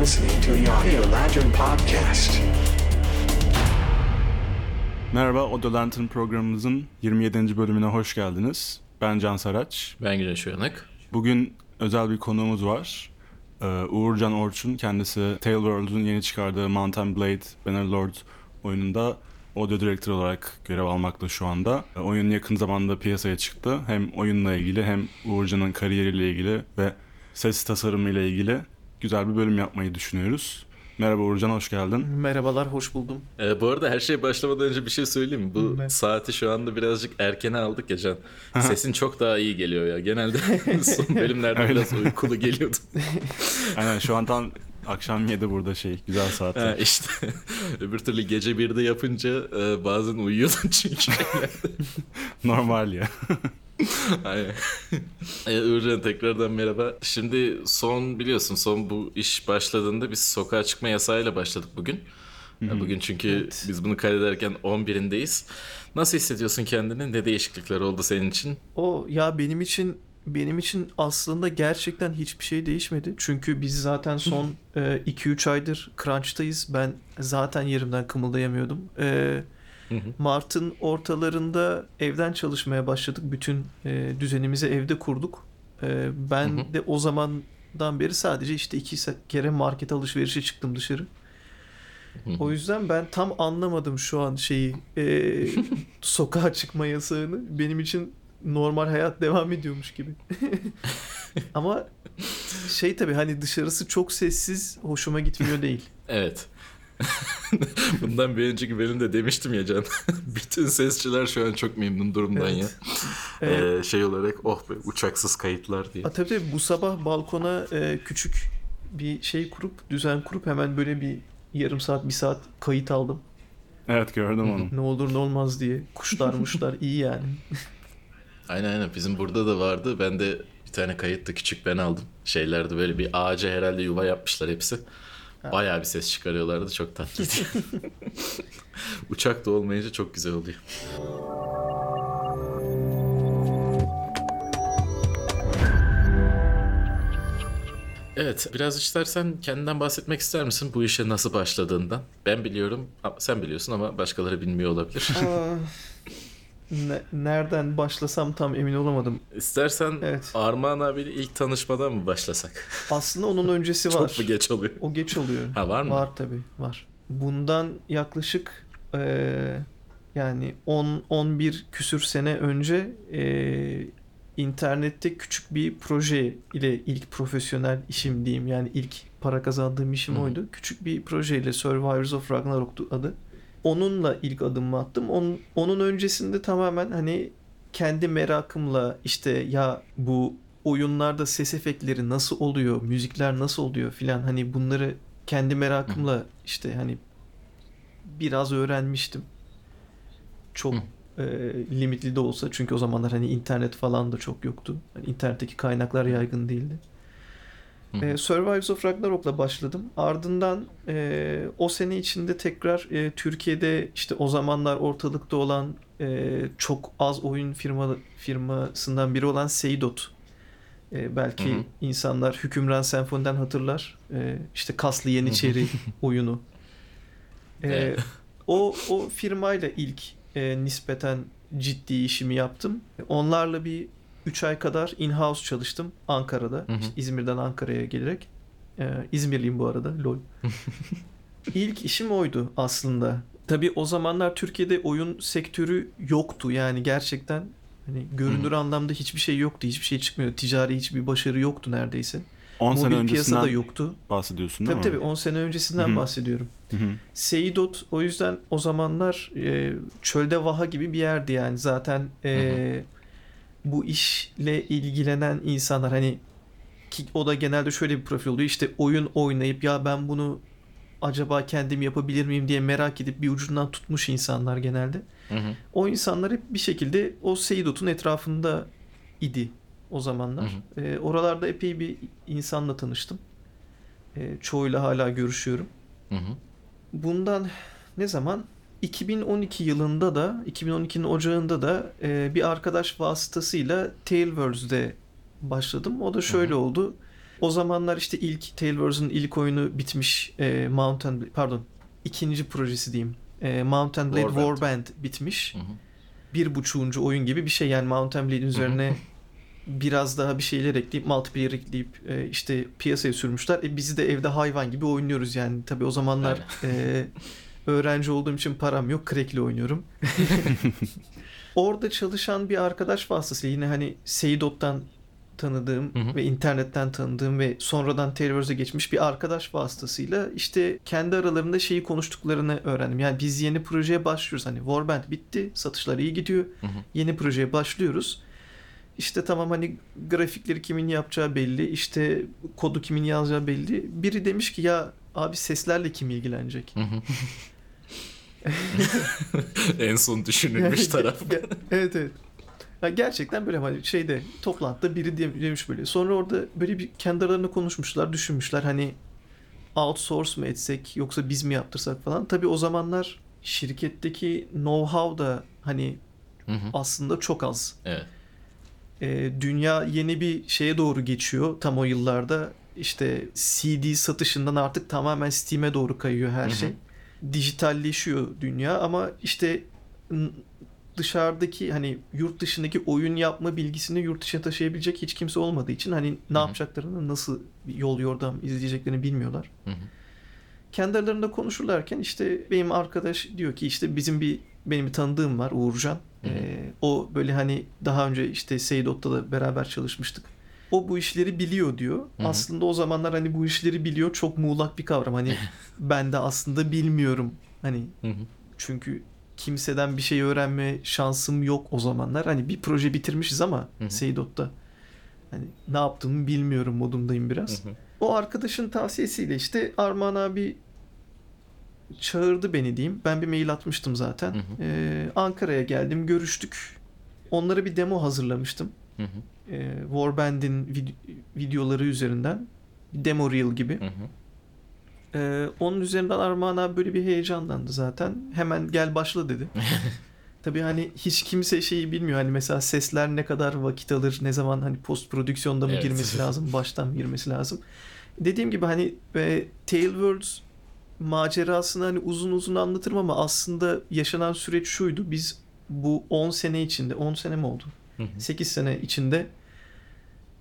listening to the Audio Lantern Podcast. Merhaba, Audio Lantern programımızın 27. bölümüne hoş geldiniz. Ben Can Saraç. Ben Güneş Uyanık. Bugün özel bir konuğumuz var. Ee, Uğurcan Orçun, kendisi Tailworld'un yeni çıkardığı Mountain Blade Bannerlord oyununda audio director olarak görev almakta şu anda. Ee, Oyun yakın zamanda piyasaya çıktı. Hem oyunla ilgili hem Uğurcan'ın kariyeriyle ilgili ve ses tasarımı ile ilgili güzel bir bölüm yapmayı düşünüyoruz. Merhaba Uğurcan, hoş geldin. Merhabalar, hoş buldum. Ee, bu arada her şey başlamadan önce bir şey söyleyeyim mi? Bu Ne? saati şu anda birazcık erkene aldık ya Can. Sesin çok daha iyi geliyor ya. Genelde son bölümlerde biraz uykulu geliyordu. Aynen şu an tam akşam 7 burada şey, güzel saat. ha, işte öbür türlü gece 1'de yapınca e, bazen uyuyordun çünkü. Normal ya. Aynen. ee, Uğurcan tekrardan merhaba. Şimdi son biliyorsun son bu iş başladığında biz sokağa çıkma yasağıyla başladık bugün. Bugün çünkü Evet. biz bunu kaydederken 11'indeyiz. Nasıl hissediyorsun kendini? Ne değişiklikler oldu senin için? O ya benim için benim için aslında gerçekten hiçbir şey değişmedi. Çünkü biz zaten son 2-3 aydır crunch'tayız. Ben zaten yerimden kımıldayamıyordum. E, hı. Mart'ın ortalarında evden çalışmaya başladık. Bütün e, düzenimizi evde kurduk. E, ben de o zamandan beri sadece işte iki kere market alışverişe çıktım dışarı. O yüzden ben tam anlamadım şu an şeyi e, sokağa çıkma yasağını. Benim için normal hayat devam ediyormuş gibi. Ama şey tabii hani dışarısı çok sessiz hoşuma gitmiyor değil. Evet. Bundan bir önceki bölümde demiştim ya Can. Bütün sesçiler şu an çok memnun durumdan ya. Evet. Ee, şey olarak oh be uçaksız kayıtlar diye. A, tabii tabii bu sabah balkona e, küçük bir şey kurup düzen kurup hemen böyle bir yarım saat bir saat kayıt aldım. Evet gördüm onu. Ne olur ne olmaz diye. Kuşlar muşlar iyi yani. Aynen aynen bizim burada da vardı. Ben de bir tane kayıt da küçük ben aldım. Şeylerde böyle bir ağaca herhalde yuva yapmışlar hepsi. Bayağı bir ses çıkarıyorlardı. Çok tatlıydı. Uçak da olmayınca çok güzel oluyor. Evet, biraz istersen kendinden bahsetmek ister misin bu işe nasıl başladığından? Ben biliyorum, sen biliyorsun ama başkaları bilmiyor olabilir. Ne- nereden başlasam tam emin olamadım. İstersen Evet. Armağan abiyle ilk tanışmadan mı başlasak? Aslında onun öncesi var. Çok mu geç oluyor? O geç oluyor. Ha var mı? Var tabii var. Bundan yaklaşık eee, yani 10-11 küsür sene önce eee, internette küçük bir proje ile ilk profesyonel işim diyeyim yani ilk para kazandığım işim hı. oydu. Küçük bir projeyle Survivors of Ragnarok'tu adı. Onunla ilk adımımı attım. Onun, onun öncesinde tamamen hani kendi merakımla işte ya bu oyunlarda ses efektleri nasıl oluyor, müzikler nasıl oluyor filan hani bunları kendi merakımla işte hani biraz öğrenmiştim. Çok e, limitli de olsa çünkü o zamanlar hani internet falan da çok yoktu. Hani internetteki kaynaklar yaygın değildi. Hı hı. E, Survivors of Ragnarok'la başladım. Ardından e, o sene içinde tekrar e, Türkiye'de işte o zamanlar ortalıkta olan e, çok az oyun firma firmasından biri olan Seidot. E, belki Hı hı. insanlar Hükümran Senfoni'den hatırlar. E, işte Kaslı Yeniçeri oyunu. E, o o firmayla ilk e, nispeten ciddi işimi yaptım. Onlarla bir 3 ay kadar in-house çalıştım Ankara'da. Hı hı. İşte İzmir'den Ankara'ya gelerek. Ee, İzmirliyim bu arada. Lol. İlk işim oydu aslında. Tabii o zamanlar Türkiye'de oyun sektörü yoktu. Yani gerçekten hani görünür anlamda hiçbir şey yoktu. Hiçbir şey çıkmıyordu. Ticari hiçbir başarı yoktu neredeyse. 10 sene Mobil piyasa da öncesinden yoktu. bahsediyorsun değil Tabii mi? tabii 10 sene öncesinden Hı hı. bahsediyorum. Hı hı. Seidot o yüzden o zamanlar e, çölde vaha gibi bir yerdi yani zaten e, bu işle ilgilenen insanlar hani ki o da genelde şöyle bir profil oluyor işte oyun oynayıp ya ben bunu acaba kendim yapabilir miyim diye merak edip bir ucundan tutmuş insanlar genelde. Hı hı. O insanlar hep bir şekilde o Seidot'un etrafında idi o zamanlar. E, oralarda epey bir insanla tanıştım. E, çoğuyla hala görüşüyorum. Hı hı. Bundan ne zaman? 2012 yılında da 2012'nin ocağında da e, bir arkadaş vasıtasıyla Tailwords'de başladım. O da şöyle oldu. O zamanlar işte ilk Tailwords'un ilk oyunu bitmiş. E, Mountain pardon ikinci projesi diyeyim. E, Mountain Blade Warband. Warband bitmiş. Hı hı. Bir buçuğuncu oyun gibi bir şey yani Mountain Blade'in üzerine biraz daha bir şeyler ekleyip multiplayer ekleyip e, işte piyasaya sürmüşler. E, bizi de evde hayvan gibi oynuyoruz yani. Tabii o zamanlar e, öğrenci olduğum için param yok. Crack'le oynuyorum. Orada çalışan bir arkadaş vasıtasıyla yine hani Seydot'tan tanıdığım Hı hı. ve internetten tanıdığım ve sonradan Tailwords'e geçmiş bir arkadaş vasıtasıyla işte kendi aralarında şeyi konuştuklarını öğrendim. Yani biz yeni projeye başlıyoruz. Hani Warband bitti, satışlar iyi gidiyor. Hı hı. Yeni projeye başlıyoruz. İşte tamam hani grafikleri kimin yapacağı belli, işte kodu kimin yazacağı belli. Biri demiş ki ya abi seslerle kim ilgilenecek? Hı hı. en son düşünülmüş taraf. Evet evet. Ya gerçekten böyle hani şeyde toplantıda biri de- demiş böyle. Sonra orada böyle bir kendi aralarında konuşmuşlar, düşünmüşler hani outsource mu etsek yoksa biz mi yaptırsak falan. Tabii o zamanlar şirketteki know-how da hani Hı hı. aslında çok az. Evet. Ee, dünya yeni bir şeye doğru geçiyor tam o yıllarda. İşte CD satışından artık tamamen Steam'e doğru kayıyor her Hı hı. şey. Dijitalleşiyor dünya ama işte dışarıdaki hani yurt dışındaki oyun yapma bilgisini yurt dışına taşıyabilecek hiç kimse olmadığı için hani ne Hı hı. yapacaklarını nasıl yol yordam izleyeceklerini bilmiyorlar. Hı hı. Kendi aralarında konuşurlarken işte benim arkadaş diyor ki işte bizim bir benim bir tanıdığım var Uğurcan. Ee, o böyle hani daha önce işte Seydot'ta da beraber çalışmıştık. O bu işleri biliyor diyor. Hı hı. Aslında o zamanlar hani bu işleri biliyor çok muğlak bir kavram. Hani ben de aslında bilmiyorum. Hani Hı hı. çünkü kimseden bir şey öğrenme şansım yok o zamanlar. Hani bir proje bitirmişiz ama Hı hı. Seydot'ta hani ne yaptığımı bilmiyorum modundayım biraz. Hı hı. O arkadaşın tavsiyesiyle işte Armağan abi çağırdı beni diyeyim. Ben bir mail atmıştım zaten. Hı hı. Ee, Ankara'ya geldim, görüştük. Onlara bir demo hazırlamıştım. Hı hı. Ee, Warband'in vid- videoları üzerinden. Bir demo reel gibi. Hı hı. Ee, onun üzerinden Armağan abi böyle bir heyecanlandı zaten. Hemen gel başla dedi. Tabii hani hiç kimse şeyi bilmiyor. Hani mesela sesler ne kadar vakit alır, ne zaman hani post prodüksiyonda mı Evet. girmesi lazım, baştan mı girmesi lazım. Dediğim gibi hani e, Tailwords macerasını hani uzun uzun anlatırım ama aslında yaşanan süreç şuydu. Biz bu 10 sene içinde, 10 sene mi oldu? Hı hı. 8 sene içinde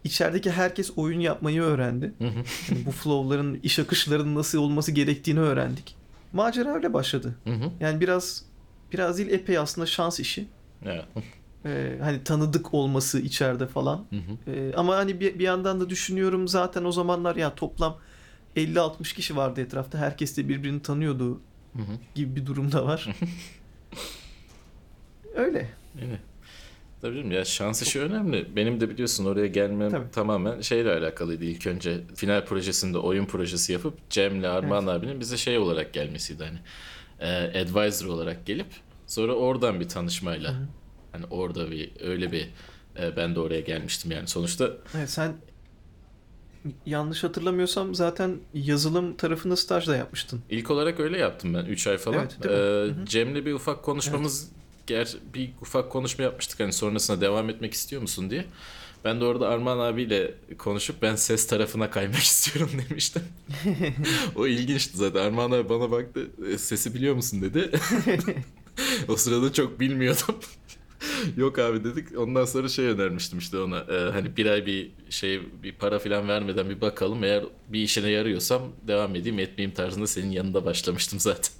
içerideki herkes oyun yapmayı öğrendi. Hı hı. Yani bu flow'ların, iş akışlarının nasıl olması gerektiğini öğrendik. Macera öyle başladı. Hı hı. Yani biraz biraz değil epey aslında şans işi. Evet. Ee, hani tanıdık olması içeride falan. Hı hı. Ee, ama hani bir, bir yandan da düşünüyorum zaten o zamanlar ya toplam 50-60 kişi vardı etrafta. Herkes de birbirini tanıyordu Hı hı. gibi bir durum da var. öyle. Evet. Tabii canım ya şans işi önemli. Benim de biliyorsun oraya gelmem Tabii. tamamen şeyle alakalıydı ilk önce. Final projesinde oyun projesi yapıp Cem'le Armağan abinin bize şey olarak gelmesiydi hani. e, advisor olarak gelip sonra oradan bir tanışmayla Hı hı. hani orada bir öyle bir e, ben de oraya gelmiştim yani sonuçta Evet, sen yanlış hatırlamıyorsam zaten yazılım tarafında staj da yapmıştın. ilk olarak öyle yaptım ben 3 ay falan. Evet? E, hı. Cem'le bir ufak konuşmamız ger bir ufak konuşma yapmıştık hani sonrasında devam etmek istiyor musun diye. Ben de orada Arman abiyle konuşup ben ses tarafına kaymak istiyorum demiştim. o ilginçti zaten. Arman abi bana baktı. "E, Sesi biliyor musun dedi. o sırada çok bilmiyordum. Yok abi dedik. Ondan sonra şey önermiştim işte ona. e, hani bir ay bir şey bir para falan vermeden bir bakalım. Eğer bir işine yarıyorsam devam edeyim etmeyeyim tarzında senin yanında başlamıştım zaten.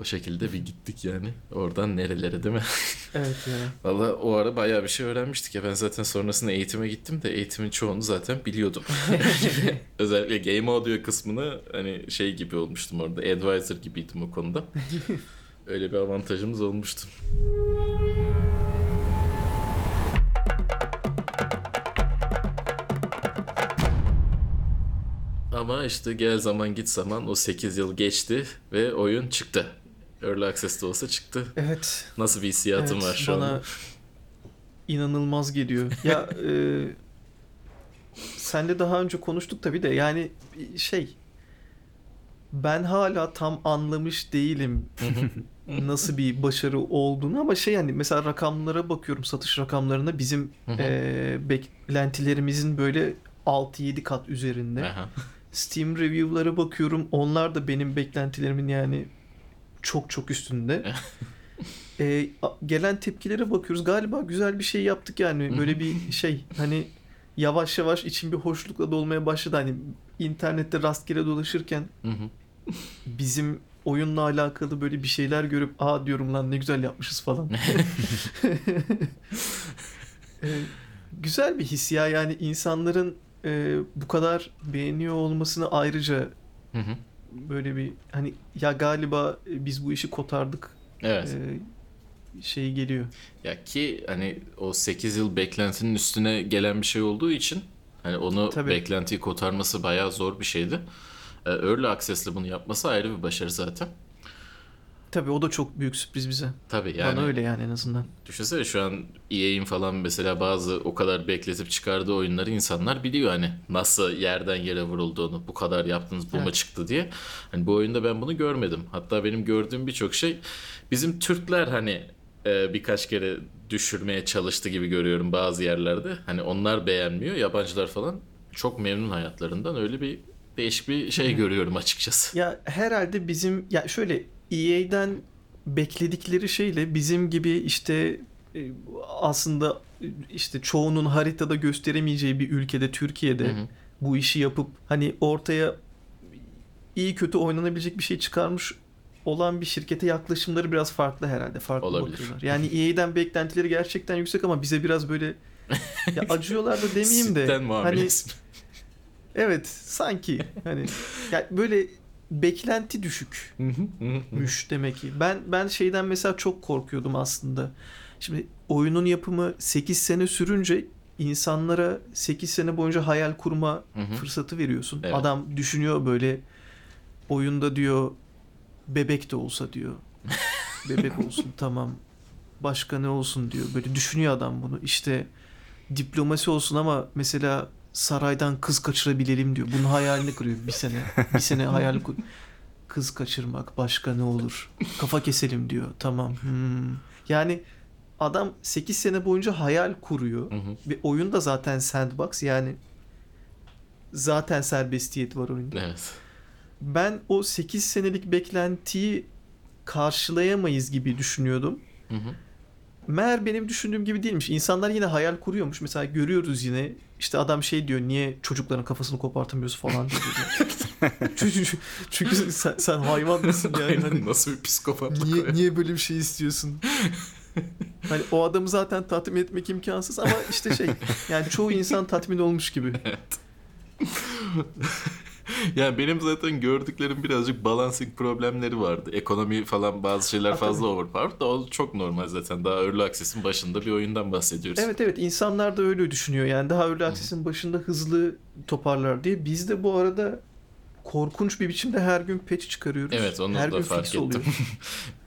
O şekilde bir gittik yani. Oradan nerelere değil mi? Evet ya. Valla o ara bayağı bir şey öğrenmiştik ya. Ben zaten sonrasında eğitime gittim de eğitimin çoğunu zaten biliyordum. Özellikle game audio kısmını hani şey gibi olmuştum orada. Advisor gibiydim o konuda. Öyle bir avantajımız olmuştu. Ama işte gel zaman git zaman o 8 yıl geçti ve oyun çıktı. Early Access'te olsa çıktı. Evet. Nasıl bir hissiyatım Evet, var şu bana an? inanılmaz geliyor. Ya e, senle daha önce konuştuk tabii de yani şey ben hala tam anlamış değilim nasıl bir başarı olduğunu ama şey yani mesela rakamlara bakıyorum satış rakamlarına bizim e, beklentilerimizin böyle 6-7 kat üzerinde. Steam review'lara bakıyorum. Onlar da benim beklentilerimin yani çok çok üstünde. A- gelen tepkilere bakıyoruz. Galiba güzel bir şey yaptık yani. Böyle bir şey hani yavaş yavaş için bir hoşlukla dolmaya başladı. Hani internette rastgele dolaşırken bizim oyunla alakalı böyle bir şeyler görüp aa diyorum lan ne güzel yapmışız falan. Ee, güzel bir his ya yani insanların e, bu kadar beğeniyor olmasını ayrıca Hı hı. Böyle bir hani ya galiba e, biz bu işi kotardık Evet. e, şey geliyor. Ya ki hani o 8 yıl beklentinin üstüne gelen bir şey olduğu için hani onu Tabii. beklentiyi kotarması bayağı zor bir şeydi. Ee, Early Access'le bunu yapması ayrı bir başarı zaten. Tabii o da çok büyük sürpriz bize. Tabii yani Bana öyle yani en azından. düşünsene şu an EA'in falan mesela bazı o kadar bekletip çıkardığı oyunları insanlar biliyor hani nasıl yerden yere vurulduğunu bu kadar yaptınız bu mu Evet. çıktı diye. Hani bu oyunda ben bunu görmedim. Hatta benim gördüğüm birçok şey bizim Türkler hani e, birkaç kere düşürmeye çalıştı gibi görüyorum bazı yerlerde. Hani onlar beğenmiyor yabancılar falan çok memnun hayatlarından öyle bir değişik bir şey görüyorum açıkçası. Ya herhalde bizim ya şöyle EA'den bekledikleri şeyle bizim gibi işte e, aslında işte çoğunun haritada gösteremeyeceği bir ülkede Türkiye'de Hı hı. bu işi yapıp hani ortaya iyi kötü oynanabilecek bir şey çıkarmış olan bir şirkete yaklaşımları biraz farklı herhalde. Farklı Olabilir. bakıyorlar. Yani EA'den beklentileri gerçekten yüksek ama bize biraz böyle ya acıyorlar da demeyeyim de Sitten hani evet sanki hani ya böyle beklenti düşük müş demek ki. Ben ben şeyden mesela çok korkuyordum aslında. Şimdi oyunun yapımı 8 sene sürünce insanlara 8 sene boyunca hayal kurma fırsatı veriyorsun. Evet. Adam düşünüyor böyle oyunda diyor bebek de olsa diyor. Bebek olsun tamam. Başka ne olsun diyor. Böyle düşünüyor adam bunu. İşte diplomasi olsun ama mesela saraydan kız kaçırabilelim diyor. Bunun hayalini kuruyor bir sene. Bir sene hayal kur. Kız kaçırmak başka ne olur? Kafa keselim diyor. Tamam. Hmm. Yani adam 8 sene boyunca hayal kuruyor. Hı hı. Ve oyun da zaten sandbox yani zaten serbestiyet var oyunda. Evet. Ben o 8 senelik beklentiyi karşılayamayız gibi düşünüyordum. Hı hı. Meğer benim düşündüğüm gibi değilmiş. İnsanlar yine hayal kuruyormuş. Mesela görüyoruz yine işte adam şey diyor niye çocukların kafasını kopartamıyoruz falan diyor. çünkü, çünkü sen, sen hayvan mısın yani? Aynen Hani nasıl bir psikopatlık niye, ya? niye böyle bir şey istiyorsun? Hani o adamı zaten tatmin etmek imkansız ama işte şey yani çoğu insan tatmin olmuş gibi. Yani benim zaten gördüklerim birazcık balancing problemleri vardı. Ekonomi falan bazı şeyler fazla overpowered da o çok normal zaten. Daha Early Access'in başında bir oyundan bahsediyoruz. Evet evet insanlar da öyle düşünüyor yani daha öyle aksesin başında hızlı toparlar diye. Biz de bu arada korkunç bir biçimde her gün patch çıkarıyoruz. Evet onu her da gün fark fix ettim. oluyor.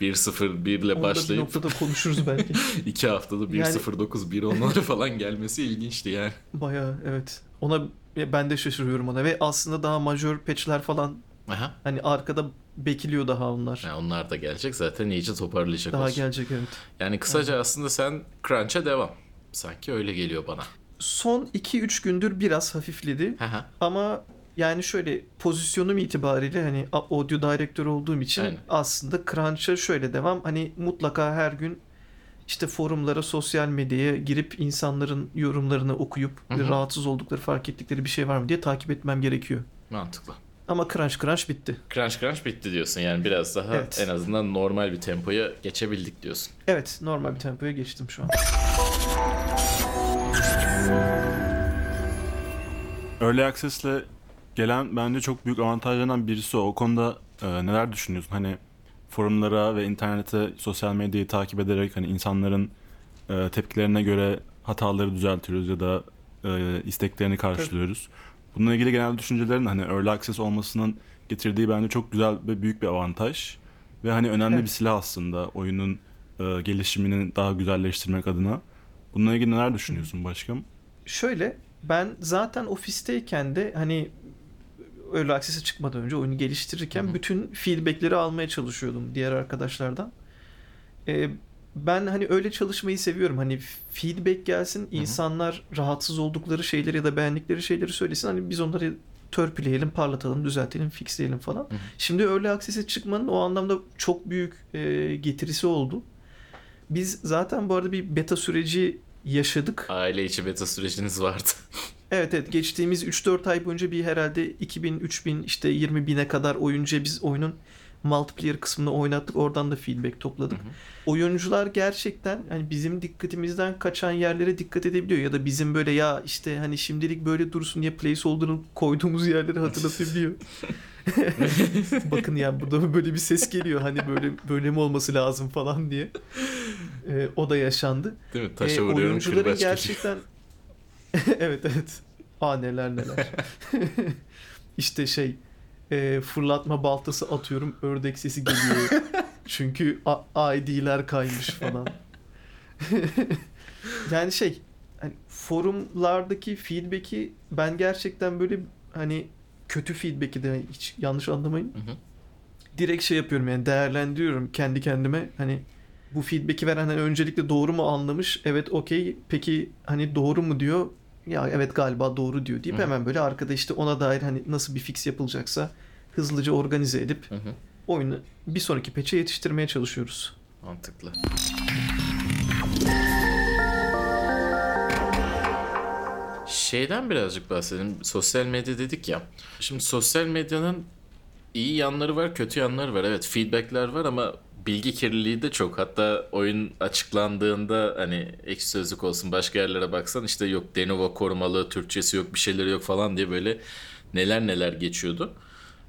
1-0-1 ile Onu da bir başlayıp konuşuruz belki. 2 haftada 1-0-9-1 onları falan gelmesi ilginçti yani. Bayağı evet. Ona ben de şaşırıyorum ona ve aslında daha majör patchler falan Aha. hani arkada bekliyor daha onlar. Yani onlar da gelecek zaten iyice toparlayacak Daha olsun. gelecek evet. Yani kısaca aslında sen Crunch'a devam. Sanki öyle geliyor bana. Son 2-3 gündür biraz hafifledi Aha. ama yani şöyle pozisyonum itibariyle hani audio director olduğum için Aynen. aslında Crunch'a şöyle devam. Hani mutlaka her gün işte forumlara, sosyal medyaya girip insanların yorumlarını okuyup Hı hı. rahatsız oldukları, fark ettikleri bir şey var mı diye takip etmem gerekiyor. Mantıklı. Ama Crunch Crunch bitti. Crunch Crunch bitti diyorsun yani biraz daha Evet. en azından normal bir tempoya geçebildik diyorsun. Evet, normal bir tempoya geçtim şu an. Early Access'le gelen bence çok büyük avantajlarından birisi o. O konuda e, neler düşünüyorsun? Hani forumlara ve internete, sosyal medyayı takip ederek hani insanların e, tepkilerine göre hataları düzeltiyoruz ya da e, isteklerini karşılıyoruz. Bununla ilgili genel düşüncelerin hani Early Access olmasının getirdiği bence çok güzel ve büyük bir avantaj. Ve hani önemli Evet. bir silah aslında oyunun e, gelişimini daha güzelleştirmek adına. Bununla ilgili neler düşünüyorsun başkam? Şöyle, ben zaten ofisteyken de hani öyle aksese çıkmadan önce oyunu geliştirirken Hı hı. bütün feedbackleri almaya çalışıyordum diğer arkadaşlardan. Ee, ben hani öyle çalışmayı seviyorum. Hani feedback gelsin, insanlar rahatsız oldukları şeyleri ya da beğendikleri şeyleri söylesin. Hani biz onları törpüleyelim, parlatalım, düzeltelim, fixleyelim falan. Şimdi öyle aksese çıkmanın o anlamda çok büyük e, getirisi oldu. Biz zaten bu arada bir beta süreci yaşadık. Aile içi beta süreciniz vardı. Evet evet geçtiğimiz 3-4 ay boyunca bir herhalde 2000, 3000 işte 20 bine kadar oyuncuya biz oyunun multiplayer kısmını oynattık. Oradan da feedback topladık. Oyuncular gerçekten hani bizim dikkatimizden kaçan yerlere dikkat edebiliyor ya da bizim böyle ya işte hani şimdilik böyle dursun diye placeholder'ın koyduğumuz yerleri hatırlatabiliyor. Bakın ya burada böyle bir ses geliyor hani böyle böyle mi olması lazım falan diye. Ee, o da yaşandı. Değil mi? Taşa E, vuruyorum oyuncuların gerçekten evet evet. Aa neler neler. işte şey e, fırlatma baltası atıyorum ördek sesi geliyor. Çünkü ID'ler kaymış falan. yani şey hani forumlardaki feedback'i ben gerçekten böyle hani kötü feedback'i de hiç yanlış anlamayın. Hı hı. Direkt şey yapıyorum yani değerlendiriyorum kendi kendime hani bu feedback'i veren hani öncelikle doğru mu anlamış? Evet okey. Peki hani doğru mu diyor? Ya evet galiba doğru diyor deyip Hı hı. hemen böyle arkada işte ona dair hani nasıl bir fix yapılacaksa hızlıca organize edip Hı hı. oyunu bir sonraki patch'e yetiştirmeye çalışıyoruz. Mantıklı. Şeyden birazcık bahsedelim. Sosyal medya dedik ya. Şimdi sosyal medyanın iyi yanları var, kötü yanları var. Evet, feedbackler var ama bilgi kirliliği de çok. Hatta oyun açıklandığında hani ekşi sözlük olsun başka yerlere baksan işte yok Denuvo korumalı, Türkçesi yok, bir şeyleri yok falan diye böyle neler neler geçiyordu.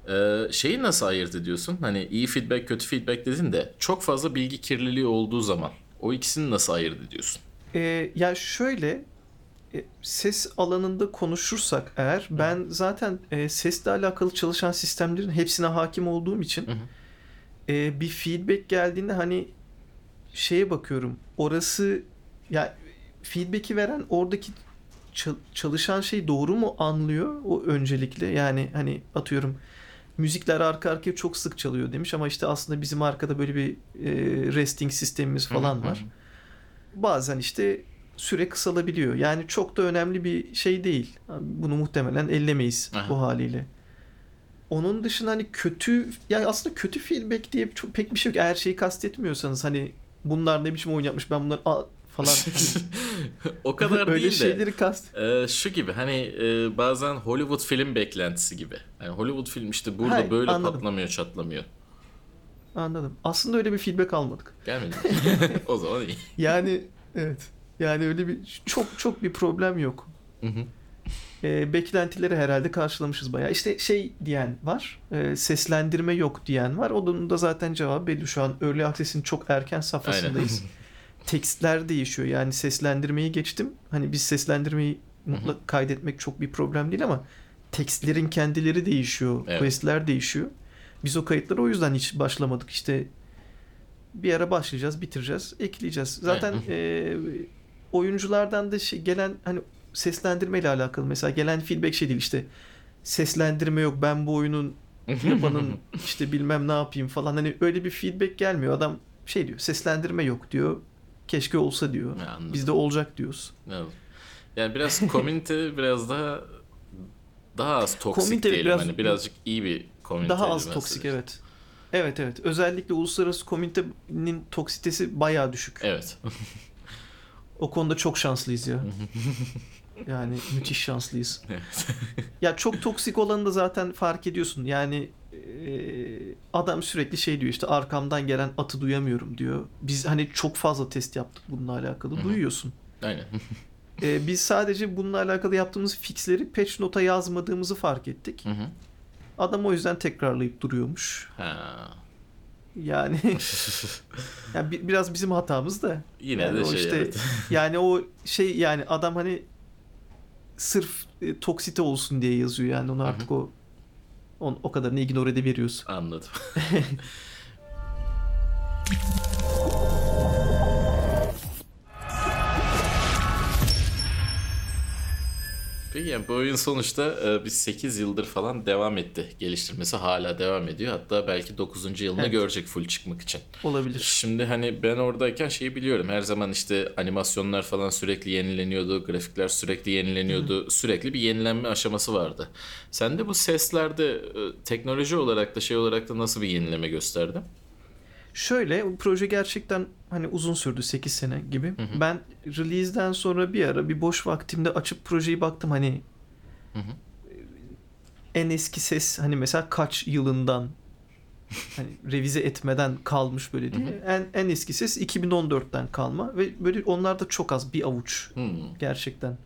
Ee, şeyi nasıl ayırt ediyorsun? Hani iyi feedback, kötü feedback dedin de çok fazla bilgi kirliliği olduğu zaman o ikisini nasıl ayırt ediyorsun? Ee, ya şöyle ses alanında konuşursak eğer ben zaten e, sesle alakalı çalışan sistemlerin hepsine hakim olduğum için Hı hı. e, bir feedback geldiğinde hani şeye bakıyorum orası ya feedback'i veren oradaki çal- çalışan şey doğru mu anlıyor o öncelikle yani hani atıyorum müzikler arka arkaya çok sık çalıyor demiş ama işte aslında bizim arkada böyle bir e, resting sistemimiz falan Hı hı. var bazen işte süre kısalabiliyor. Yani çok da önemli bir şey değil. Bunu muhtemelen ellemeyiz Aha. bu haliyle. Onun dışında hani kötü yani aslında kötü feedback diye çok, pek bir şey yok. Eğer şeyi kastetmiyorsanız hani bunlar ne biçim oyun yapmış ben bunları Aa, falan o kadar öyle değil de. şeyleri kast. Ee, şu gibi hani e, bazen Hollywood film beklentisi gibi. Yani Hollywood film işte burada Hayır, böyle anladım. patlamıyor çatlamıyor. Anladım. Aslında öyle bir feedback almadık. Gelmedi. o zaman iyi. Yani evet. Yani öyle bir çok çok bir problem yok. Hı hı. e, beklentileri herhalde karşılamışız bayağı. İşte şey diyen var, e, seslendirme yok diyen var. Onun da zaten cevabı belli. Şu an Early Access'in çok erken safhasındayız. Tekstler değişiyor. Yani seslendirmeyi geçtim. Hani biz seslendirmeyi mutlak kaydetmek çok bir problem değil ama tekstlerin kendileri değişiyor. Evet. Questler değişiyor. Biz o kayıtlara o yüzden hiç başlamadık. İşte bir ara başlayacağız, bitireceğiz, ekleyeceğiz. Zaten e, oyunculardan da şey, gelen hani seslendirme ile alakalı mesela gelen feedback şey değil işte seslendirme yok ben bu oyunun yapanın işte bilmem ne yapayım falan hani öyle bir feedback gelmiyor. Adam şey diyor seslendirme yok diyor. Keşke olsa diyor. Anladım. Bizde olacak diyoruz. Evet. Yani biraz komünite biraz daha daha az toksik Komünite diyelim. biraz- hani birazcık iyi bir komünite. Daha az toksik evet. Evet evet. Özellikle uluslararası komünitenin toksitesi bayağı düşük. Evet. O konuda çok şanslıyız ya. Yani müthiş şanslıyız. Ya çok toksik olanı da zaten fark ediyorsun. Yani adam sürekli şey diyor işte arkamdan gelen atı duyamıyorum diyor. Biz hani çok fazla test yaptık bununla alakalı. Duyuyorsun. Aynen. E, biz sadece bununla alakalı yaptığımız fixleri patch nota yazmadığımızı fark ettik. Adam o yüzden tekrarlayıp duruyormuş. ha. Yani, yani bi- biraz bizim hatamız da. Yine Yani de şey işte evet. yani o şey yani adam hani sırf e, toksite olsun diye yazıyor yani onu artık o on, o kadarını ignore edebiliyoruz. Anladım. Peki. Yani bu oyun sonuçta e, bir 8 yıldır falan devam etti. Geliştirmesi hala devam ediyor. Hatta belki 9. yılını Evet. görecek full çıkmak için. Olabilir. Şimdi hani ben oradayken şeyi biliyorum. Her zaman işte animasyonlar falan sürekli yenileniyordu. Grafikler sürekli yenileniyordu. Sürekli bir yenilenme aşaması vardı. Sen de bu seslerde e, teknoloji olarak da şey olarak da nasıl bir yenileme gösterdi? Şöyle bu proje gerçekten hani uzun sürdü 8 sene gibi. Ben release'den sonra bir ara bir boş vaktimde açıp projeyi baktım hani Hı hı. en eski ses hani mesela kaç yılından hani revize etmeden kalmış böyle diye. En en eski ses 2014'ten kalma ve böyle onlar da çok az bir avuç Hmm. gerçekten.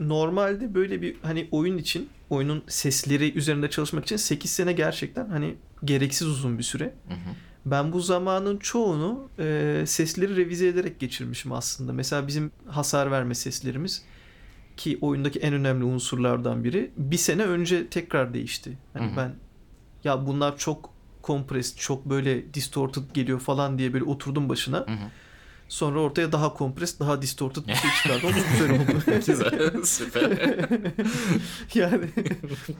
Normalde böyle bir hani oyun için oyunun sesleri üzerinde çalışmak için 8 sene gerçekten hani gereksiz uzun bir süre. Hı hı. Ben bu zamanın çoğunu e, sesleri revize ederek geçirmişim aslında. Mesela bizim hasar verme seslerimiz ki oyundaki en önemli unsurlardan biri bir sene önce tekrar değişti. Hani Hı hı. ben ya bunlar çok compressed, çok böyle distorted geliyor falan diye böyle oturdum başına. Hı hı. Sonra ortaya daha compressed, daha distorted bir şey çıkardı. O güzel oldu. Güzel, süper. yani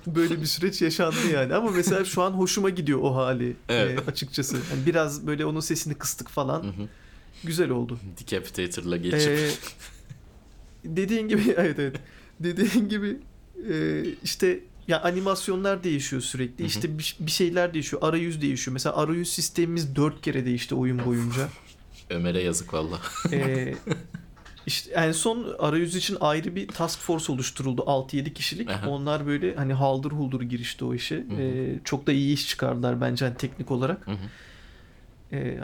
böyle bir süreç yaşandı yani. Ama mesela şu an hoşuma gidiyor o hali Evet. e, açıkçası. Yani biraz böyle onun sesini kıstık falan. Hı hı. Güzel oldu. Decapitator'la geçip. Ee, dediğin gibi evet evet. Dediğin gibi e, işte ya animasyonlar değişiyor sürekli. Hı hı. İşte bir, bir şeyler değişiyor. Arayüz değişiyor. Mesela arayüz sistemimiz dört kere değişti oyun boyunca. Ömer'e yazık valla. Ee, işte en son arayüz için ayrı bir task force oluşturuldu. 6-7 kişilik. Aha. Onlar böyle hani haldır huldur girişti o işe. hı. Ee, çok da iyi iş çıkardılar bence hani teknik olarak. Hı hı. Ee,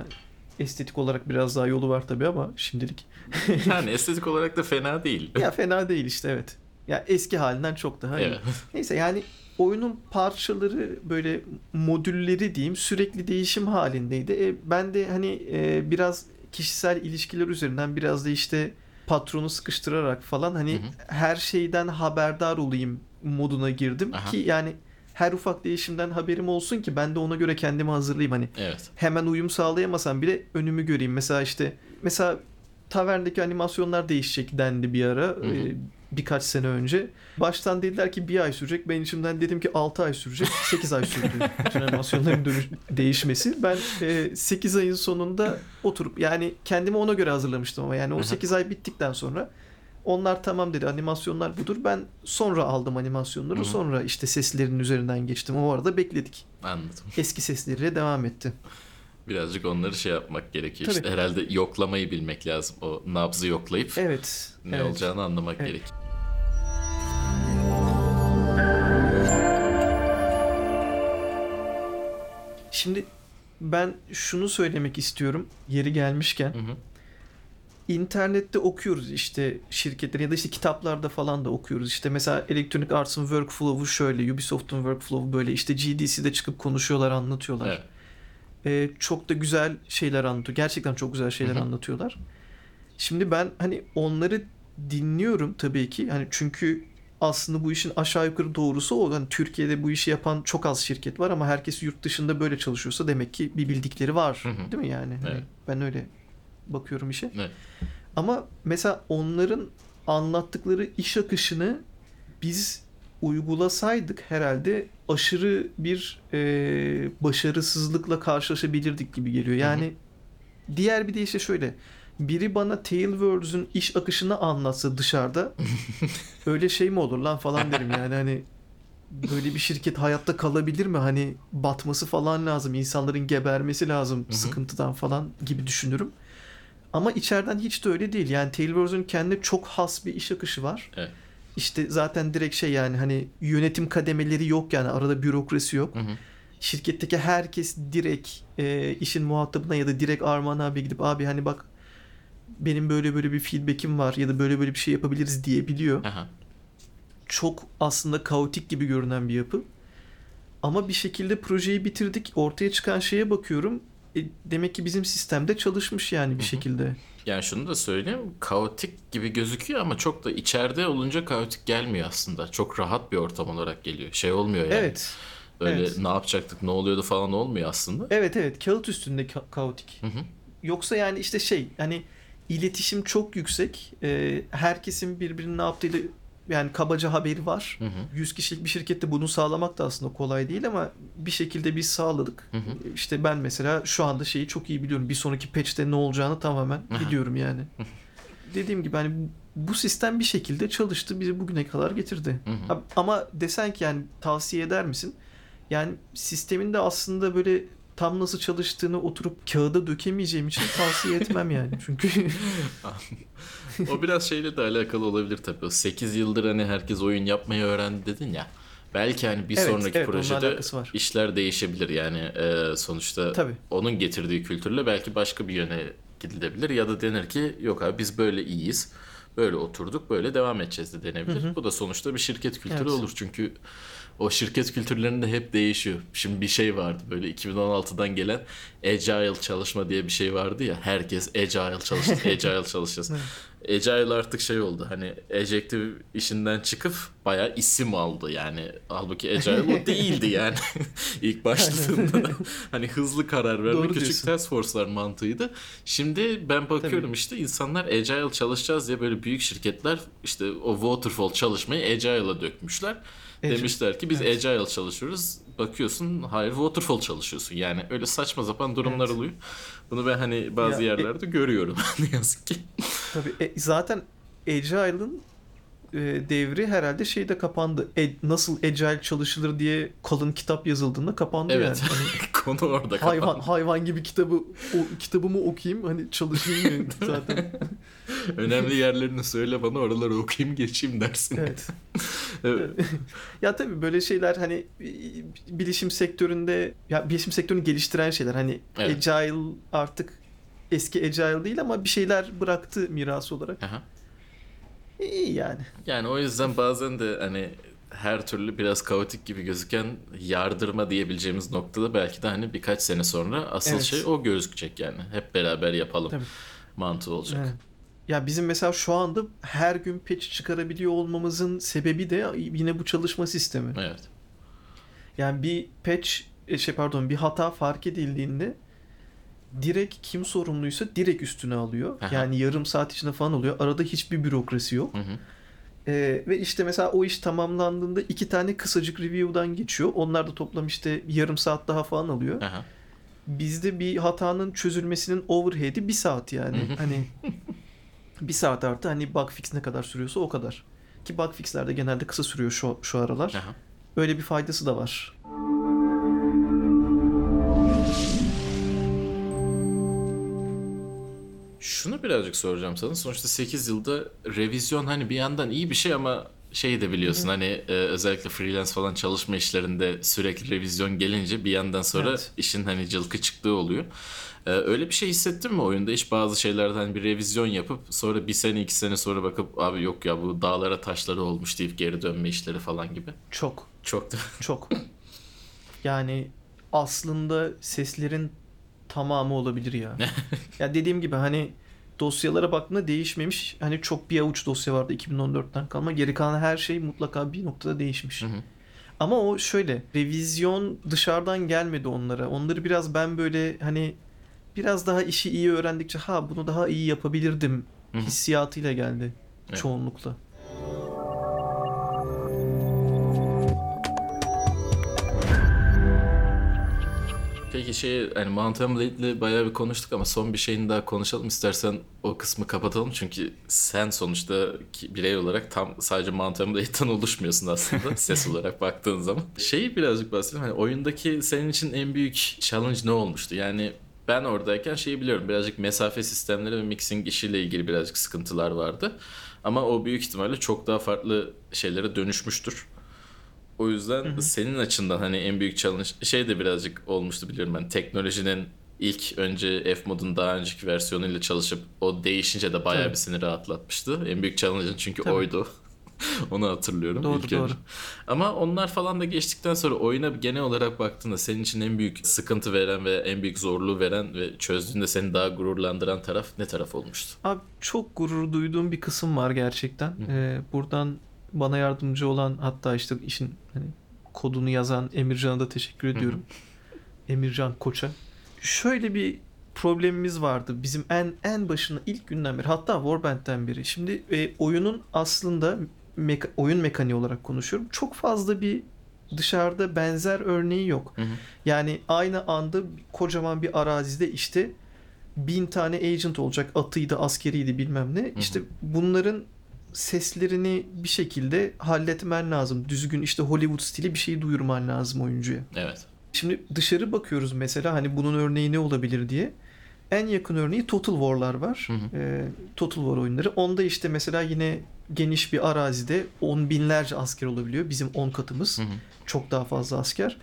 estetik olarak biraz daha yolu var tabii ama şimdilik. yani estetik olarak da fena değil. ya fena değil işte evet. Ya eski halinden çok daha iyi. Evet. Neyse yani oyunun parçaları böyle modülleri diyeyim sürekli değişim halindeydi. E, ben de hani e, biraz kişisel ilişkiler üzerinden biraz da işte patronu sıkıştırarak falan hani Hı hı. her şeyden haberdar olayım moduna girdim Aha. ki yani her ufak değişimden haberim olsun ki ben de ona göre kendimi hazırlayayım hani Evet. hemen uyum sağlayamasam bile önümü göreyim. Mesela işte mesela taverndeki animasyonlar değişecek dendi bir ara hı. e, birkaç sene önce. Baştan dediler ki bir ay sürecek. Ben içimden dedim ki 6 ay sürecek. 8 ay sürdü bütün animasyonların dönüş- değişmesi. Ben e, 8 ayın sonunda oturup yani kendimi ona göre hazırlamıştım ama yani o hı. 8 ay bittikten sonra onlar tamam dedi animasyonlar budur. Ben sonra aldım animasyonları. Hı. Sonra işte seslerin üzerinden geçtim. O arada bekledik. Anladım. Eski sesleriyle devam etti. Birazcık onları şey yapmak gerekiyor. Tabii. İşte herhalde yoklamayı bilmek lazım. O nabzı yoklayıp Evet. ne evet. olacağını anlamak Evet. gerek. Şimdi ben şunu söylemek istiyorum yeri gelmişken. Hı hı. İnternette okuyoruz işte şirketler ya da işte kitaplarda falan da okuyoruz. İşte mesela Electronic Arts'ın workflow'u şöyle, Ubisoft'un workflow'u böyle. işte GDC'de çıkıp konuşuyorlar, anlatıyorlar. Evet. Ee, çok da güzel şeyler anlatıyor. Gerçekten çok güzel şeyler Hı hı. anlatıyorlar. Şimdi ben hani onları dinliyorum tabii ki. Hani çünkü aslında bu işin aşağı yukarı doğrusu o. Hani Türkiye'de bu işi yapan çok az şirket var ama herkes yurt dışında böyle çalışıyorsa demek ki bir bildikleri var. Hı hı. Değil mi yani? Hani Evet. ben öyle bakıyorum işe. Evet. Ama mesela onların anlattıkları iş akışını biz uygulasaydık herhalde aşırı bir e, başarısızlıkla karşılaşabilirdik gibi geliyor. Yani diğer bir de işte şöyle biri bana Tailwords'ün iş akışını anlatsa dışarıda öyle şey mi olur lan falan derim yani hani böyle bir şirket hayatta kalabilir mi? Hani batması falan lazım. insanların gebermesi lazım sıkıntıdan falan gibi düşünürüm. Ama içeriden hiç de öyle değil. Yani Tailwords'ün kendi çok has bir iş akışı var. Evet. İşte zaten direkt şey yani hani yönetim kademeleri yok yani arada bürokrasi yok. Hı hı. Şirketteki herkes direkt e, işin muhatabına ya da direkt Arman abi gidip abi hani bak benim böyle böyle bir feedback'im var ya da böyle böyle bir şey yapabiliriz diyebiliyor. Aha. Çok aslında kaotik gibi görünen bir yapı. Ama bir şekilde projeyi bitirdik. Ortaya çıkan şeye bakıyorum. E, demek ki bizim sistemde çalışmış yani bir şekilde. Yani şunu da söyleyeyim. Kaotik gibi gözüküyor ama çok da içeride olunca kaotik gelmiyor aslında. Çok rahat bir ortam olarak geliyor. Şey olmuyor yani. Evet. Böyle evet. ne yapacaktık, ne oluyordu falan olmuyor aslında. Evet evet kağıt üstünde ka- kaotik. Hı hı. Yoksa yani işte şey hani iletişim çok yüksek. Ee, herkesin birbirinin ne yaptığıyla yani kabaca haberi var. Hı hı. 100 kişilik bir şirkette bunu sağlamak da aslında kolay değil ama bir şekilde biz sağladık. Hı hı. İşte ben mesela şu anda şeyi çok iyi biliyorum. Bir sonraki patch'te ne olacağını tamamen biliyorum yani. Dediğim gibi hani bu sistem bir şekilde çalıştı. Bizi bugüne kadar getirdi. Hı hı. Ama desen ki yani tavsiye eder misin? Yani sistemin de aslında böyle tam nasıl çalıştığını oturup kağıda dökemeyeceğim için tavsiye etmem yani. Çünkü o biraz şeyle de alakalı olabilir tabii. O 8 yıldır hani herkes oyun yapmayı öğrendi dedin ya. Belki hani bir Evet, sonraki evet, projede işler değişebilir yani e, sonuçta Tabii. onun getirdiği kültürle belki başka bir yöne gidilebilir ya da denir ki yok abi biz böyle iyiyiz. Böyle oturduk böyle devam edeceğiz de denebilir. Bu da sonuçta bir şirket kültürü Evet. olur çünkü o şirket kültürlerinde hep değişiyor. Şimdi bir şey vardı böyle 2016'dan gelen agile çalışma diye bir şey vardı ya. Herkes agile çalışacağız, agile çalışacağız. Agile artık şey oldu hani adjective işinden çıkıp bayağı isim aldı yani. Halbuki agile o değildi yani. İlk başladığında da hani hızlı karar verme Doğru küçük diyorsun. task force'lar mantığıydı. Şimdi ben bakıyorum Tabii. işte insanlar agile çalışacağız diye böyle büyük şirketler işte o waterfall çalışmayı agile'a dökmüşler. Demişler ki biz Evet. agile çalışıyoruz. Bakıyorsun hayır waterfall çalışıyorsun. Yani öyle saçma sapan durumlar Evet. oluyor. Bunu ben hani bazı Ya, e- yerlerde görüyorum ne yazık ki. Tabii e, zaten Agile'ın e, devri herhalde şeyde kapandı. E, nasıl Agile çalışılır diye kalın kitap yazıldığında kapandı Evet. yani. Hani Konu orada hayvan kapandı. hayvan gibi kitabı o kitabımı okuyayım hani çalışayım zaten. Önemli yerlerini söyle bana oraları okuyayım geçeyim dersin. Evet. Evet. ya tabii böyle şeyler hani bilişim sektöründe ya bilişim sektörünü geliştiren şeyler hani Evet. Agile artık eski Agile değil ama bir şeyler bıraktı miras olarak. Aha. İyi yani. Yani o yüzden bazen de hani her türlü biraz kaotik gibi gözüken yardırma diyebileceğimiz noktada belki de hani birkaç sene sonra asıl Evet. şey o gözükecek yani. Hep beraber yapalım Tabii. mantığı olacak. Evet. Ya bizim mesela şu anda her gün patch çıkarabiliyor olmamızın sebebi de yine bu çalışma sistemi. Evet. Yani bir patch e, şey pardon bir hata fark edildiğinde direkt kim sorumluysa direkt üstüne alıyor. Aha. Yani yarım saat içinde falan oluyor. Arada hiçbir bürokrasi yok. Hı hı. Ee, ve işte mesela o iş tamamlandığında iki tane kısacık review'dan geçiyor. Onlar da toplam işte yarım saat daha falan alıyor. Aha. Bizde bir hatanın çözülmesinin overhead'i bir saat yani. hani bir saat artı hani bug fix ne kadar sürüyorsa o kadar. Ki bug fixler de genelde kısa sürüyor şu, şu aralar. Aha. Öyle bir faydası da var. Şunu birazcık soracağım sana. Sonuçta 8 yılda revizyon hani bir yandan iyi bir şey ama şey de biliyorsun hani e, özellikle freelance falan çalışma işlerinde sürekli revizyon gelince bir yandan sonra Evet. işin hani cılkı çıktığı oluyor. E, öyle bir şey hissettin mi oyunda? Hiç bazı şeylerden hani bir revizyon yapıp sonra bir sene iki sene sonra bakıp abi yok ya bu dağlara taşları olmuş deyip geri dönme işleri falan gibi. Çok. Çok da Çok. yani aslında seslerin tamamı olabilir ya. ya dediğim gibi hani dosyalara baktığında değişmemiş. Hani çok bir avuç dosya vardı 2014'ten kalma. Geri kalan her şey mutlaka bir noktada değişmiş. Hı hı. Ama o şöyle revizyon dışarıdan gelmedi onlara. Onları biraz ben böyle hani biraz daha işi iyi öğrendikçe ha bunu daha iyi yapabilirdim hissiyatıyla geldi Evet. çoğunlukla. Peki şey hani Mountain Blade'le bayağı bir konuştuk ama son bir şeyini daha konuşalım istersen o kısmı kapatalım çünkü sen sonuçta birey olarak tam sadece Mountain Blade'den oluşmuyorsun aslında ses olarak baktığın zaman. Şeyi birazcık bahsedelim hani oyundaki senin için en büyük challenge ne olmuştu? Yani ben oradayken şeyi biliyorum birazcık mesafe sistemleri ve mixing işiyle ilgili birazcık sıkıntılar vardı. Ama o büyük ihtimalle çok daha farklı şeylere dönüşmüştür. O yüzden senin açından hani en büyük challenge şey de birazcık olmuştu biliyorum ben. Teknolojinin ilk önce F modun daha önceki versiyonuyla çalışıp o değişince de bayağı Tabii. bir seni rahatlatmıştı. En büyük challenge'ın çünkü Tabii. oydu. Onu hatırlıyorum Doğru, ilk doğru. önce. Ama onlar falan da geçtikten sonra oyuna genel olarak baktığında senin için en büyük sıkıntı veren ve en büyük zorluğu veren ve çözdüğünde seni daha gururlandıran taraf ne taraf olmuştu? Abi çok gurur duyduğum bir kısım var gerçekten. Ee, buradan bana yardımcı olan hatta işte işin hani kodunu yazan Emircan'a da teşekkür ediyorum. Emircan Koç'a. Şöyle bir problemimiz vardı bizim en en başında ilk günden beri hatta Warband'den beri. Şimdi e, oyunun aslında meka- oyun mekaniği olarak konuşuyorum. Çok fazla bir dışarıda benzer örneği yok. Hı hı. Yani aynı anda kocaman bir arazide işte bin tane agent olacak. Atıydı, askeriydi bilmem ne. İşte bunların seslerini bir şekilde halletmen lazım. Düzgün işte Hollywood stili bir şeyi duyurman lazım oyuncuya. Evet. Şimdi dışarı bakıyoruz mesela hani bunun örneği ne olabilir diye. En yakın örneği Total War'lar var. Hı hı. Ee, Total War oyunları. Onda işte mesela yine geniş bir arazide on binlerce asker olabiliyor. Bizim 10 katımız. Hı hı. Çok daha fazla asker.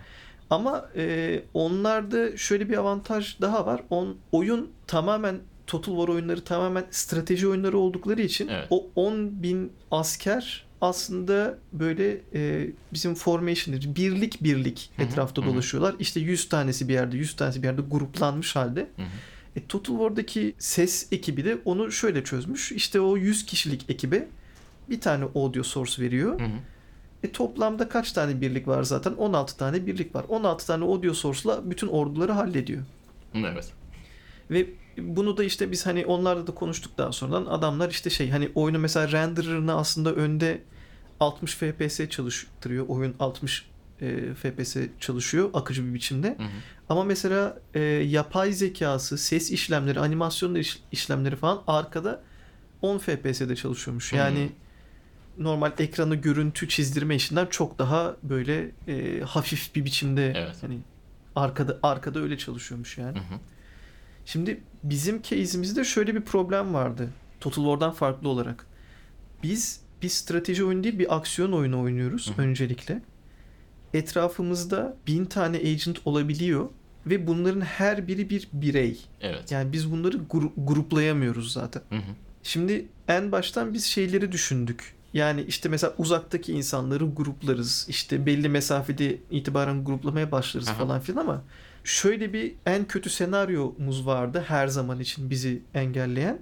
Ama e, onlarda şöyle bir avantaj daha var. On, oyun tamamen Total War oyunları tamamen strateji oyunları oldukları için Evet. o 10 bin asker aslında böyle e, bizim formation dediğimiz birlik birlik Hı hı, etrafta hı hı. dolaşıyorlar. İşte 100 tanesi bir yerde 100 tanesi bir yerde gruplanmış halde. E, Total War'daki ses ekibi de onu şöyle çözmüş. İşte o 100 kişilik ekibe bir tane audio source veriyor. E toplamda kaç tane birlik var zaten? 16 tane birlik var. 16 tane audio source'la bütün orduları hallediyor. Evet. Ve bunu da işte biz hani onlarla da konuştuk daha sonradan. Adamlar işte şey hani oyunu mesela renderer'ını aslında önde 60 FPS çalıştırıyor. Oyun 60 e, FPS çalışıyor akıcı bir biçimde. Hı hı. Ama mesela e, yapay zekası, ses işlemleri, animasyon iş- işlemleri falan arkada 10 FPS'de çalışıyormuş. Yani normal ekranı görüntü çizdirme işinden çok daha böyle e, hafif bir biçimde Evet. hani arkada arkada öyle çalışıyormuş yani. Hı hı. Şimdi bizim case'imizde şöyle bir problem vardı. Total War'dan farklı olarak. Biz bir strateji oyunu değil bir aksiyon oyunu oynuyoruz Hı öncelikle. Etrafımızda bin tane agent olabiliyor ve bunların her biri bir birey. Evet. Yani biz bunları gru- gruplayamıyoruz zaten. Hı hı. Şimdi en baştan biz şeyleri düşündük. Yani işte mesela uzaktaki insanları gruplarız. İşte belli mesafede itibaren gruplamaya başlarız Aha. falan filan ama şöyle bir en kötü senaryomuz vardı her zaman için bizi engelleyen.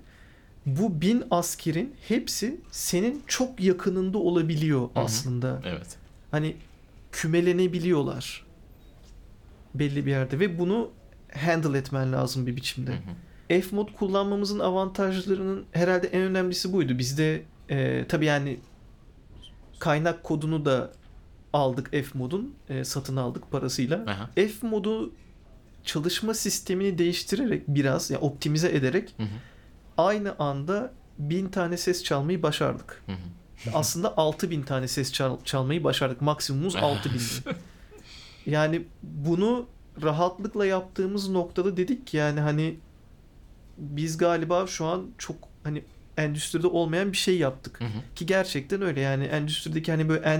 Bu bin askerin hepsi senin çok yakınında olabiliyor hı. aslında. Evet. Hani kümelenebiliyorlar belli bir yerde ve bunu handle etmen lazım bir biçimde. Hı hı. F-mod kullanmamızın avantajlarının herhalde en önemlisi buydu. Bizde e, tabii yani kaynak kodunu da aldık F-modun. e, satın aldık parasıyla. Aha. F-modu çalışma sistemini değiştirerek biraz yani optimize ederek Hı hı. aynı anda bin tane ses çalmayı başardık. Hı hı. Aslında 6000 tane ses çal- çalmayı başardık. Maksimumumuz 6000'di. Yani bunu rahatlıkla yaptığımız noktada dedik ki yani hani biz galiba şu an çok hani endüstride olmayan bir şey yaptık. Hı hı. Ki gerçekten öyle yani endüstrideki hani böyle en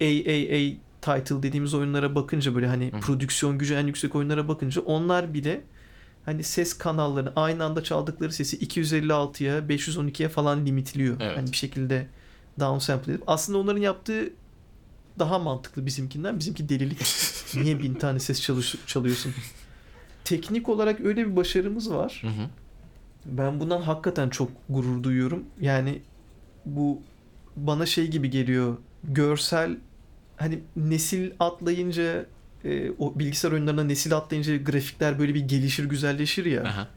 AAA title dediğimiz oyunlara bakınca böyle hani Hı prodüksiyon gücü en yüksek oyunlara bakınca onlar bile hani ses kanallarını aynı anda çaldıkları sesi 256'ya 512'ye falan limitliyor. Evet. Hani bir şekilde downsample edip. Aslında onların yaptığı daha mantıklı bizimkinden. Bizimki delilik. Niye bin tane ses çalış- çalıyorsun? Teknik olarak öyle bir başarımız var. Hı hı. Ben bundan hakikaten çok gurur duyuyorum. Yani bu bana şey gibi geliyor. Görsel hani nesil atlayınca e, o bilgisayar oyunlarına nesil atlayınca grafikler böyle bir gelişir güzelleşir ya. Aha.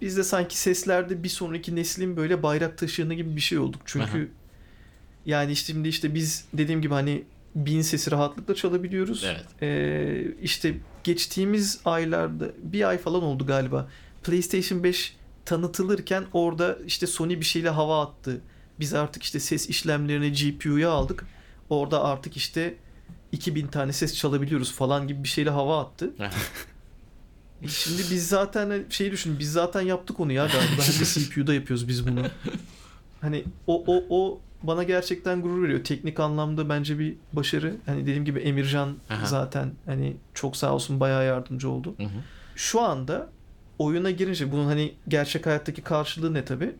Biz de sanki seslerde bir sonraki neslin böyle bayrak taşıyanı gibi bir şey olduk. Çünkü Aha. yani şimdi işte biz dediğim gibi hani bin sesi rahatlıkla çalabiliyoruz. Evet. Ee, işte geçtiğimiz aylarda bir ay falan oldu galiba. PlayStation 5 tanıtılırken orada işte Sony bir şeyle hava attı. Biz artık işte ses işlemlerini GPU'ya aldık. Orada artık işte 2000 tane ses çalabiliyoruz falan gibi bir şeyle hava attı. E Şimdi biz zaten hani şey düşün biz zaten yaptık onu ya galiba. Hem de CPU'da yapıyoruz biz bunu. Hani o o o bana gerçekten gurur veriyor. Teknik anlamda bence bir başarı. Hani dediğim gibi Emircan Aha. zaten hani çok sağ olsun bayağı yardımcı oldu. Hı hı. Şu anda oyuna girince bunun hani gerçek hayattaki karşılığı ne tabi?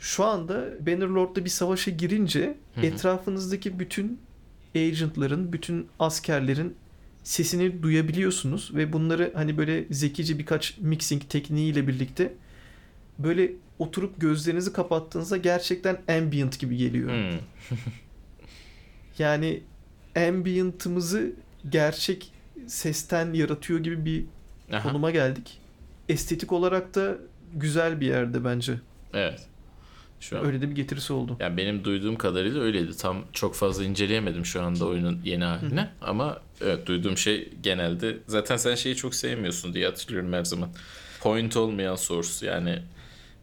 Şu anda Bannerlord'da bir savaşa girince Hı hı. etrafınızdaki bütün agentların, bütün askerlerin sesini duyabiliyorsunuz ve bunları hani böyle zekice birkaç mixing tekniğiyle birlikte böyle oturup gözlerinizi kapattığınızda gerçekten ambient gibi geliyor. Hı. Yani ambient'ımızı gerçek sesten yaratıyor gibi bir Aha. konuma geldik. Estetik olarak da güzel bir yerde bence. Evet. Şu an Öyle de bir getirisi oldu. Yani benim duyduğum kadarıyla öyleydi. Tam çok fazla inceleyemedim şu anda oyunun yeni halini. Ama evet duyduğum şey genelde zaten sen şeyi çok sevmiyorsun diye hatırlıyorum her zaman. Point olmayan source yani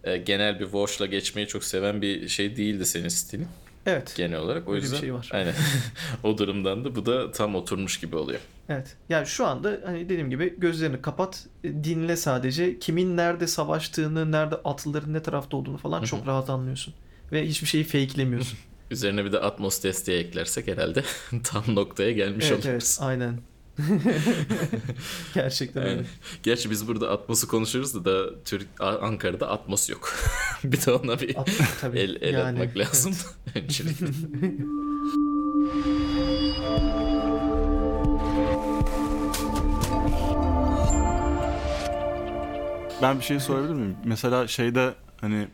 e, genel bir wash'la geçmeyi çok seven bir şey değildi senin stilin Evet. genel olarak. O Öyle bir yüzden şey var. aynen. o durumdan da bu da tam oturmuş gibi oluyor. Evet. Yani şu anda hani dediğim gibi gözlerini kapat, e, dinle sadece. Kimin nerede savaştığını, nerede atlıların ne tarafta olduğunu falan çok rahat anlıyorsun. Ve hiçbir şeyi fakelemiyorsun. Üzerine bir de Atmos desteği eklersek herhalde tam noktaya gelmiş evet evet oluruz. aynen. Gerçekten öyle. Yani, gerçi biz burada Atmos'u konuşuruz da Türk A- Ankara'da Atmos yok. bir de ona bir At, tabii. el, el yani, atmak lazım. Öncelikle. Ben bir şey sorabilir miyim? Mesela şeyde hani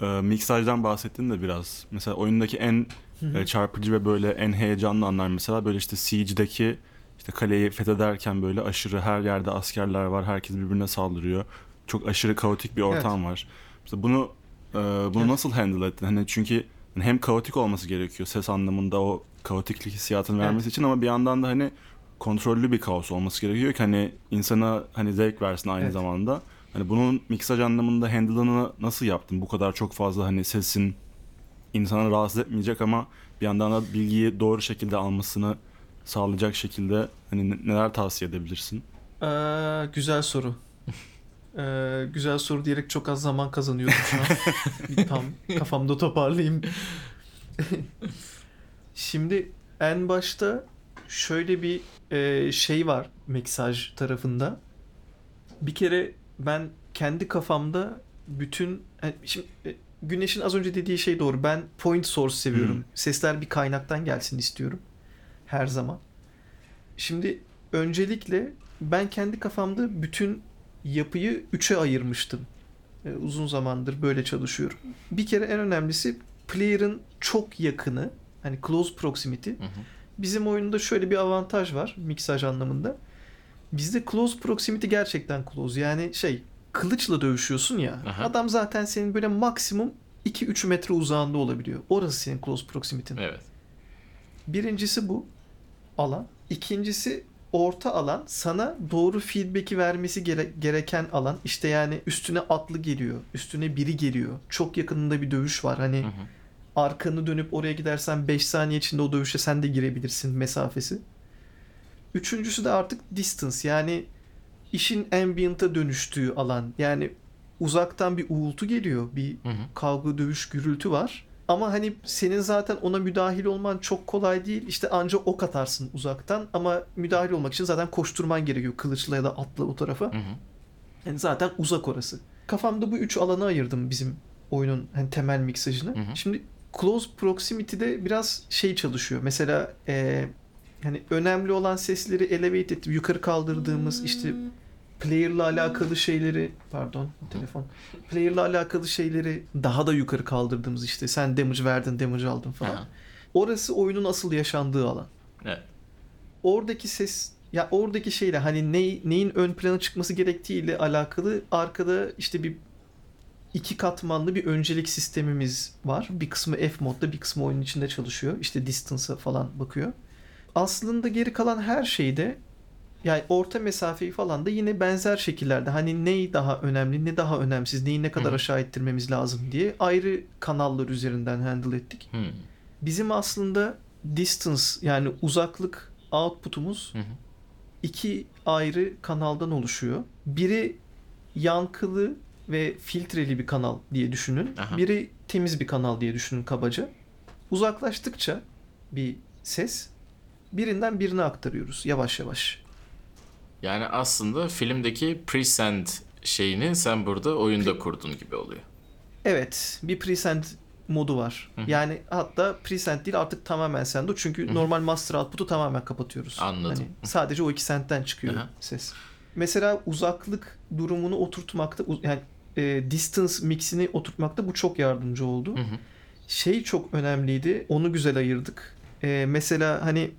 e, miksajdan bahsettin de biraz. Mesela oyundaki en e, çarpıcı ve böyle en heyecanlı anlar mesela böyle işte Siege'deki işte kaleyi fethederken böyle aşırı her yerde askerler var. Herkes birbirine saldırıyor. Çok aşırı kaotik bir ortam var. Mesela bunu e, bunu Evet. nasıl handle ettin? Hani çünkü hani hem kaotik olması gerekiyor ses anlamında o kaotiklik hissiyatını vermesi Evet. için ama bir yandan da hani kontrollü bir kaos olması gerekiyor ki hani insana hani zevk versin aynı Evet. zamanda. Hani bunun miksaj anlamında handle'ını nasıl yaptın? Bu kadar çok fazla hani sesin insanı rahatsız etmeyecek ama bir yandan da bilgiyi doğru şekilde almasını sağlayacak şekilde hani ne- neler tavsiye edebilirsin? Ee, güzel soru. Ee, güzel soru diyerek çok az zaman kazanıyorum şu an. bir tam kafamda toparlayayım. Şimdi en başta şöyle bir e, şey var miksaj tarafında. Bir kere ben kendi kafamda bütün yani şimdi e, Güneş'in az önce dediği şey doğru. Ben point source seviyorum. Hmm. Sesler bir kaynaktan gelsin istiyorum. Her zaman. Şimdi öncelikle ben kendi kafamda bütün yapıyı üçe ayırmıştım. E, uzun zamandır böyle çalışıyorum. Bir kere en önemlisi player'ın çok yakını hani close proximity. Hı hı. Bizim oyunda şöyle bir avantaj var miksaj anlamında. Bizde close proximity gerçekten close. Yani şey kılıçla dövüşüyorsun ya. Aha. Adam zaten senin böyle maksimum 2-3 metre uzağında olabiliyor. Orası senin close proximity'nin. Evet. Birincisi bu alan. İkincisi orta alan sana doğru feedback'i vermesi gere- gereken alan. İşte yani üstüne atlı geliyor. Üstüne biri geliyor. Çok yakınında bir dövüş var. Hani Hı hı. arkanı dönüp oraya gidersen 5 saniye içinde o dövüşe sen de girebilirsin mesafesi. Üçüncüsü de artık distance yani işin ambient'a dönüştüğü alan. Yani uzaktan bir uğultu geliyor. Bir Hı hı. kavga dövüş gürültü var. Ama hani senin zaten ona müdahil olman çok kolay değil. İşte anca ok atarsın uzaktan ama müdahil olmak için zaten koşturman gerekiyor kılıçla ya da atla o tarafa. Hı hı. Yani zaten uzak orası. Kafamda bu üç alana ayırdım bizim oyunun hani temel miksajını. Hı hı. Şimdi close proximity'de biraz şey çalışıyor. Mesela eee hani önemli olan sesleri elevate edip yukarı kaldırdığımız işte player'la alakalı şeyleri pardon telefon player'la alakalı şeyleri daha da yukarı kaldırdığımız işte sen damage verdin damage aldın falan. Orası oyunun asıl yaşandığı alan. Evet. Oradaki ses ya oradaki şeyle hani ne, neyin ön plana çıkması gerektiğiyle alakalı arkada işte bir iki katmanlı bir öncelik sistemimiz var. Bir kısmı F modda bir kısmı oyunun içinde çalışıyor. İşte distance'a falan bakıyor. Aslında geri kalan her şeyde yani orta mesafeyi falan da yine benzer şekillerde hani ney daha önemli ne daha önemsiz neyi ne kadar Hı aşağı ettirmemiz lazım diye ayrı kanallar üzerinden handle ettik. Hı. Bizim aslında distance yani uzaklık output'umuz hı. iki ayrı kanaldan oluşuyor. Biri yankılı ve filtreli bir kanal diye düşünün. Aha. Biri temiz bir kanal diye düşünün kabaca. Uzaklaştıkça bir ses birinden birine aktarıyoruz yavaş yavaş. Yani aslında filmdeki present şeyini sen burada oyunda kurdun gibi oluyor. Evet, bir present modu var. Hı hı. Yani hatta present değil artık tamamen sendo. Çünkü Hı hı. normal master output'u tamamen kapatıyoruz. Anladım. Hani sadece o iki sentten çıkıyor Aha. ses. Mesela uzaklık durumunu oturtmakta yani e, distance mixini oturtmakta bu çok yardımcı oldu. Hı hı. Şey çok önemliydi. Onu güzel ayırdık. E, mesela hani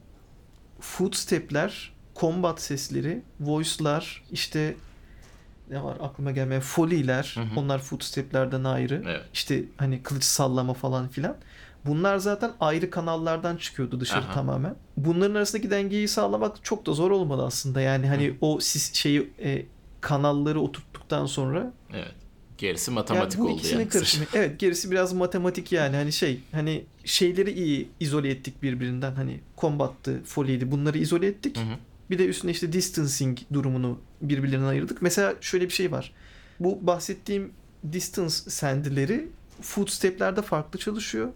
footstep'ler, combat sesleri, voice'lar, işte ne var aklıma gelmeyen Foley'ler. Hı hı. Onlar footstep'lerden ayrı. Evet. İşte hani kılıç sallama falan filan. Bunlar zaten ayrı kanallardan çıkıyordu dışarı Aha. tamamen. Bunların arasındaki dengeyi sağlamak çok da zor olmadı aslında. Yani hani o sis şeyi e, kanalları oturttuktan sonra Evet. Gerisi yani matematik bu oldu yani. Evet gerisi biraz matematik yani hani şey hani şeyleri iyi izole ettik birbirinden hani combat'tı, foleydi bunları izole ettik. Hı hı. Bir de üstüne işte distancing durumunu birbirlerinden ayırdık. Mesela şöyle bir şey var. Bu bahsettiğim distance sendileri footstep'lerde farklı çalışıyor.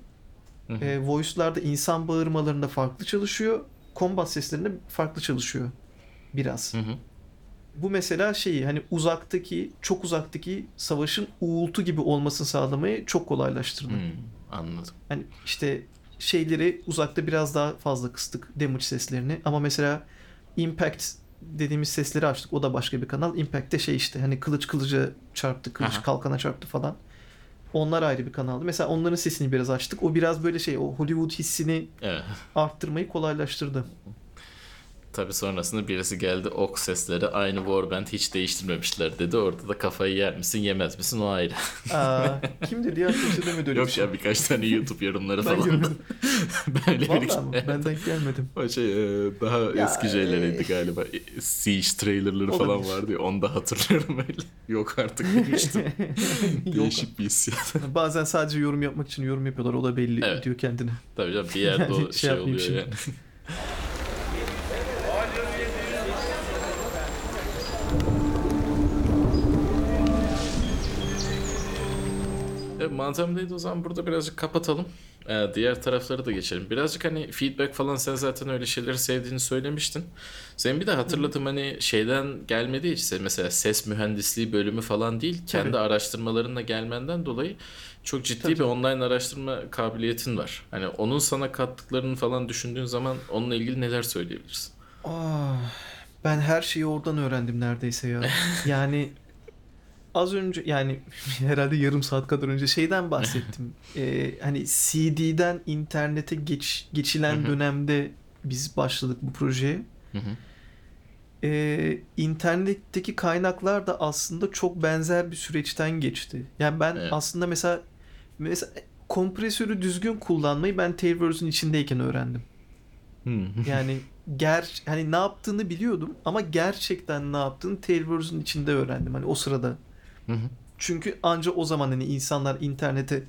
Hı hı. E, voice'larda insan bağırmalarında farklı çalışıyor. Combat seslerinde farklı çalışıyor. Biraz. Hı hı. Bu mesela şeyi hani uzaktaki, çok uzaktaki savaşın uğultu gibi olmasını sağlamayı çok kolaylaştırdı. Hmm, anladım. Hani işte şeyleri uzakta biraz daha fazla kıstık damage seslerini ama mesela impact dediğimiz sesleri açtık. O da başka bir kanal. Impact'te şey işte hani kılıç kılıca çarptı, kılıç Aha. kalkana çarptı falan. Onlar ayrı bir kanaldı. Mesela onların sesini biraz açtık. O biraz böyle şey o Hollywood hissini Evet. arttırmayı kolaylaştırdı. Tabii sonrasında birisi geldi ok sesleri aynı warband hiç değiştirmemişler dedi. Orada da kafayı yer misin yemez misin o ayrı. Aa, kim dedi ya kimse demedi öyle Yok ya birkaç tane YouTube yorumları Ben falan. görmedim. Böyle bir mı? Ben denk gelmedim. O şey e, daha Ya, eski şeyleriydi galiba. E, Siege trailerları falan vardı ya onu da hatırlıyorum öyle. Yok artık demiştim. Değişik bir hissiyat. Bazen sadece yorum yapmak için yorum yapıyorlar. O da belli Evet. diyor kendine. Tabii canım bir yerde o şey şey, oluyor şimdi. yani. Evet, Mountain o zaman burada birazcık kapatalım. Ee, diğer tarafları da geçelim. Birazcık hani feedback falan sen zaten öyle şeyleri sevdiğini söylemiştin. Senin bir de hatırladığım hani şeyden gelmediği için mesela ses mühendisliği bölümü falan değil. Kendi Tabii. araştırmalarına gelmenden dolayı çok ciddi Tabii. bir online araştırma kabiliyetin var. Hani onun sana kattıklarını falan düşündüğün zaman onunla ilgili neler söyleyebilirsin? Aa, ben her şeyi oradan öğrendim neredeyse ya. Yani az önce yani herhalde yarım saat kadar önce şeyden bahsettim. Ee, hani CD'den internete geç, geçilen dönemde biz başladık bu projeye. Hı hı. Ee, internetteki kaynaklar da aslında çok benzer bir süreçten geçti. Yani ben Evet. aslında mesela mesela kompresörü düzgün kullanmayı ben Tailwords'un içindeyken öğrendim. Yani ger hani ne yaptığını biliyordum ama gerçekten ne yaptığını Tailwords'un içinde öğrendim. Hani o sırada. Hı hı. Çünkü anca o zaman hani insanlar internete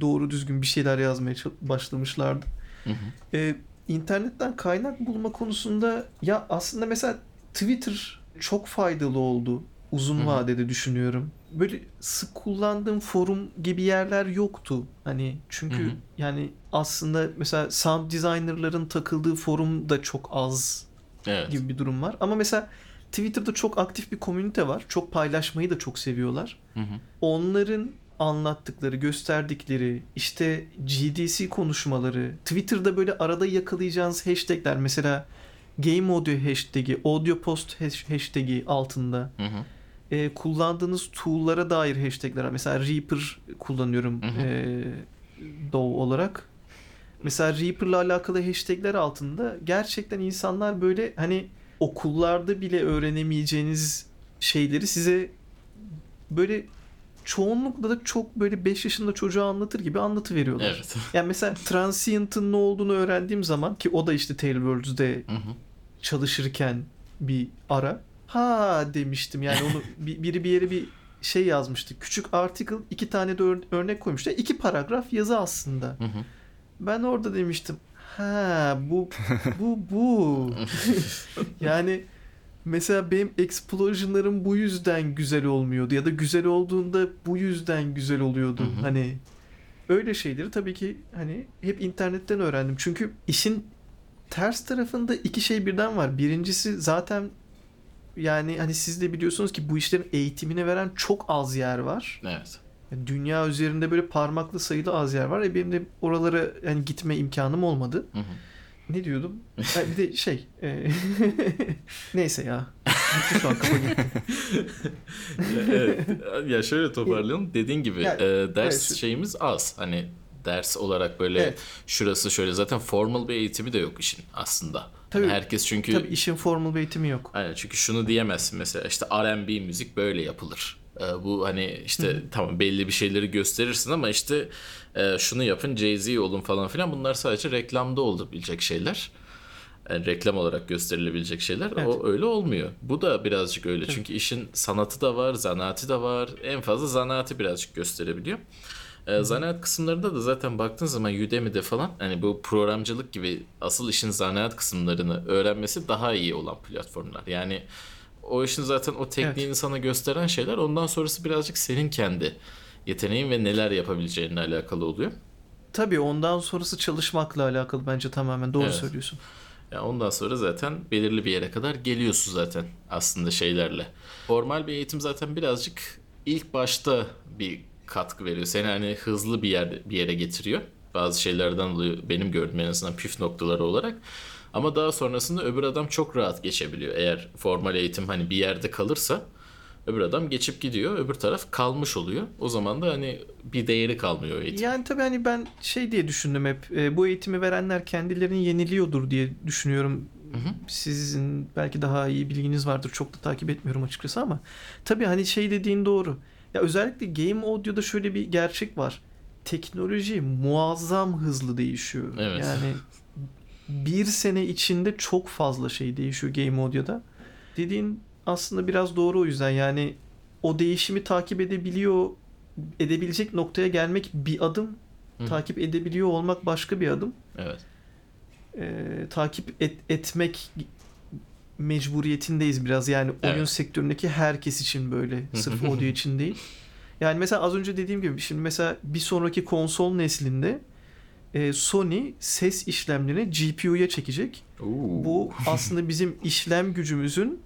doğru düzgün bir şeyler yazmaya başlamışlardı. Hı hı. Ee, internetten kaynak bulma konusunda ya aslında mesela Twitter çok faydalı oldu uzun Hı hı. vadede düşünüyorum. Böyle sık kullandığım forum gibi yerler yoktu. Hani çünkü Hı hı. yani aslında mesela sound designerların takıldığı forum da çok az Evet. gibi bir durum var. Ama mesela Twitter'da çok aktif bir komünite var. Çok paylaşmayı da çok seviyorlar. Hı hı. Onların anlattıkları, gösterdikleri, işte GDC konuşmaları, Twitter'da böyle arada yakalayacağınız hashtagler mesela Game Audio hashtag'i, Audio Post hash- hashtag'i altında Hı hı. e, kullandığınız tool'lara dair hashtag'ler. Mesela Reaper kullanıyorum Hı hı. e, DAW olarak. Mesela Reaper'la alakalı hashtag'ler altında gerçekten insanlar böyle hani okullarda bile öğrenemeyeceğiniz şeyleri size böyle çoğunlukla da çok böyle 5 yaşında çocuğa anlatır gibi anlatıveriyorlar. Evet. Yani mesela Transient'ın ne olduğunu öğrendiğim zaman ki o da işte Tailwords'de çalışırken bir ara. Ha demiştim yani onu bir- biri bir yere bir şey yazmıştı. Küçük article iki tane de ör- örnek koymuştu. İki paragraf yazı aslında. Ben orada demiştim. Ha bu bu bu. yani mesela benim explosion'larım bu yüzden güzel olmuyordu ya da güzel olduğunda bu yüzden güzel oluyordu. Hı hı. Hani öyle şeyleri tabii ki hani hep internetten öğrendim. Çünkü işin ters tarafında iki şey birden var. Birincisi zaten yani hani siz de biliyorsunuz ki bu işlerin eğitimini veren çok az yer var. Evet. Yani dünya üzerinde böyle parmaklı sayılı az yer var. E benim de oralara yani gitme imkanım olmadı. Hı hı. Ne diyordum? Ha, bir de şey. e, neyse ya. Gitti şu an kafa gitti. Ya, evet. Ya şöyle toparlayalım. Dediğin gibi Ya, e, ders evet, şeyimiz az. Hani ders olarak böyle Evet. şurası şöyle zaten formal bir eğitimi de yok işin aslında. Tabii, Herkes çünkü tabii işin formal bir eğitimi yok. Aynen çünkü şunu diyemezsin mesela işte R&B müzik böyle yapılır. Ee, bu hani işte tamam belli bir şeyleri gösterirsin ama işte e, şunu yapın Jay-Z olun falan filan bunlar sadece reklamda olabilecek şeyler. Yani reklam olarak gösterilebilecek şeyler. Evet. O öyle olmuyor. Bu da birazcık öyle. Çünkü işin sanatı da var, zanaati de var. En fazla zanaati birazcık gösterebiliyor. Ee, zanaat kısımlarında da zaten baktığın zaman Udemy'de falan hani bu programcılık gibi asıl işin zanaat kısımlarını öğrenmesi daha iyi olan platformlar. Yani o işin zaten o tekniğini sana gösteren şeyler ondan sonrası birazcık senin kendi yeteneğin ve neler yapabileceğinle alakalı oluyor. Tabii ondan sonrası çalışmakla alakalı bence tamamen doğru Evet. söylüyorsun. Ya ondan sonra zaten belirli bir yere kadar geliyorsun zaten aslında şeylerle. Formal bir eğitim zaten birazcık ilk başta bir katkı veriyor. Seni hani hızlı bir yer bir yere getiriyor. Bazı şeylerden dolayı benim gördüğüm en azından püf noktaları olarak. Ama daha sonrasında öbür adam çok rahat geçebiliyor. Eğer formal eğitim hani bir yerde kalırsa öbür adam geçip gidiyor. Öbür taraf kalmış oluyor. O zaman da hani bir değeri kalmıyor eğitim. Yani tabii hani ben şey diye düşündüm hep e, bu eğitimi verenler kendilerini yeniliyordur diye düşünüyorum. Sizin belki daha iyi bilginiz vardır. Çok da takip etmiyorum açıkçası ama tabii hani şey dediğin doğru. Ya özellikle game audio'da şöyle bir gerçek var. Teknoloji muazzam hızlı değişiyor. Evet. Yani bir sene içinde çok fazla şey değişiyor game audio'da. Dediğin aslında biraz doğru o yüzden yani o değişimi takip edebiliyor edebilecek noktaya gelmek bir adım. Hı. Takip edebiliyor olmak başka bir adım. Evet. Ee, takip et- etmek mecburiyetindeyiz biraz. Yani oyun Evet. sektöründeki herkes için böyle. Sırf audio için değil. Yani mesela az önce dediğim gibi şimdi mesela bir sonraki konsol neslinde e, Sony ses işlemlerini GPU'ya çekecek. Oo. Bu aslında bizim işlem gücümüzün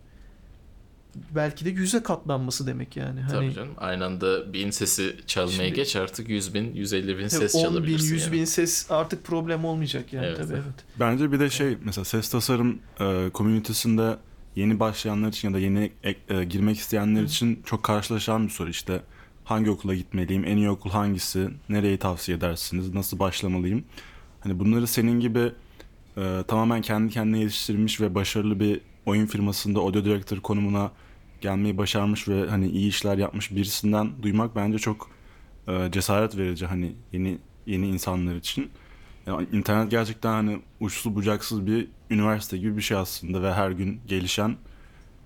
belki de yüze katlanması demek yani. Hani Tabii canım. Aynı anda bin sesi çalmaya Şimdi- geç artık 100 bin, 150 bin ses 10 bin, çalabilirsin. 100 yani. bin ses artık problem olmayacak yani Evet. tabii evet. Bence bir de şey mesela ses tasarım e, community'sinde yeni başlayanlar için ya da yeni e, girmek isteyenler için çok karşılaşan bir soru işte hangi okula gitmeliyim, en iyi okul hangisi, nereyi tavsiye edersiniz, nasıl başlamalıyım? Hani bunları senin gibi e, tamamen kendi kendine yetiştirmiş ve başarılı bir oyun firmasında audio director konumuna gelmeyi başarmış ve hani iyi işler yapmış birisinden duymak bence çok e, cesaret verici hani yeni yeni insanlar için. Yani internet gerçekten hani uçsuz bucaksız bir üniversite gibi bir şey aslında ve her gün gelişen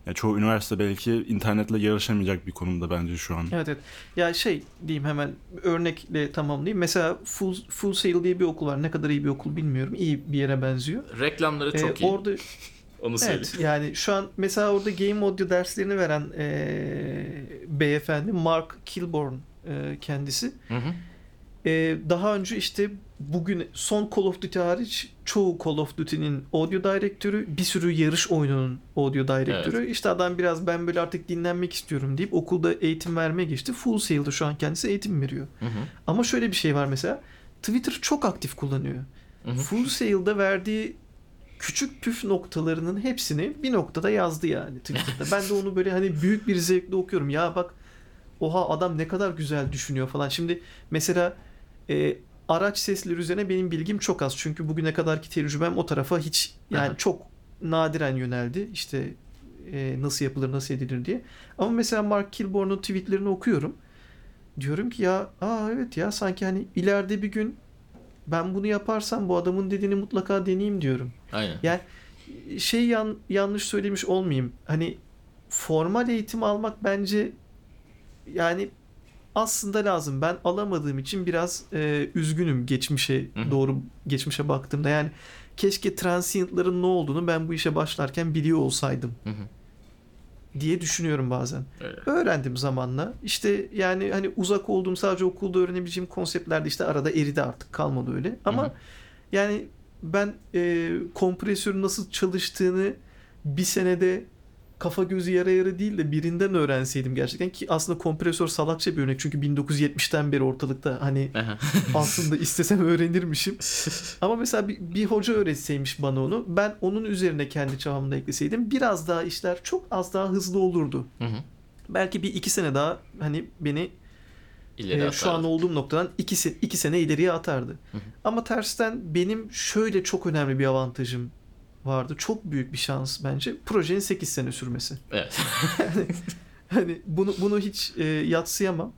ya çoğu üniversite belki internetle yarışamayacak bir konumda bence şu an. Evet evet. Ya şey diyeyim hemen örnekle tamamlayayım. Mesela Full, Full Sail diye bir okul var. Ne kadar iyi bir okul bilmiyorum. İyi bir yere benziyor. Reklamları çok Ee, iyi. Orada Onu söyleyeyim. evet yani şu an mesela orada game audio derslerini veren ee, beyefendi Mark Kilborn ee, kendisi. Hı hı. Ee, daha önce işte bugün son Call of Duty hariç çoğu Call of Duty'nin audio direktörü, bir sürü yarış oyununun audio direktörü. İşte adam biraz ben böyle artık dinlenmek istiyorum deyip okulda eğitim vermeye geçti. Full Sail'de şu an kendisi eğitim veriyor. Hı hı. Ama şöyle bir şey var mesela. Twitter çok aktif kullanıyor. Hı hı. Full Sail'da verdiği küçük püf noktalarının hepsini bir noktada yazdı yani Twitter'da. Ben de onu böyle hani büyük bir zevkle okuyorum. Ya bak oha adam ne kadar güzel düşünüyor falan. Şimdi mesela e, araç sesleri üzerine benim bilgim çok az. Çünkü bugüne kadarki tecrübem o tarafa hiç yani Aha. çok nadiren yöneldi. İşte e, nasıl yapılır, nasıl edilir diye. Ama mesela Mark Kilborn'un tweetlerini okuyorum. Diyorum ki ya aa evet ya sanki hani ileride bir gün ben bunu yaparsam bu adamın dediğini mutlaka deneyeyim diyorum. Aynen. Yani şey yan, yanlış söylemiş olmayayım. Hani formal eğitim almak bence yani aslında lazım. Ben alamadığım için biraz e, üzgünüm geçmişe Hı hı. doğru geçmişe baktığımda. Yani keşke transient'ların ne olduğunu ben bu işe başlarken biliyor olsaydım Hı hı. diye düşünüyorum bazen. Öyle. Öğrendim zamanla. İşte yani hani uzak olduğum sadece okulda öğrenebileceğim konseptlerde işte arada eridi artık kalmadı öyle. Ama Hı hı. yani ben e, kompresörün nasıl çalıştığını bir senede kafa gözü yara yara değil de birinden öğrenseydim gerçekten ki aslında kompresör salakça bir örnek çünkü 1970'ten beri ortalıkta hani aslında istesem öğrenirmişim. Ama mesela bir, bir hoca öğretseymiş bana onu ben onun üzerine kendi çabamda ekleseydim biraz daha işler çok az daha hızlı olurdu. Hı hı. Belki bir iki sene daha hani beni İleri e, şu an olduğum noktadan iki, iki sene ileriye atardı. Hı hı. Ama tersten benim şöyle çok önemli bir avantajım vardı. Çok büyük bir şans bence. Projenin 8 sene sürmesi. Evet. Hani bunu bunu hiç e, yatsıyamam.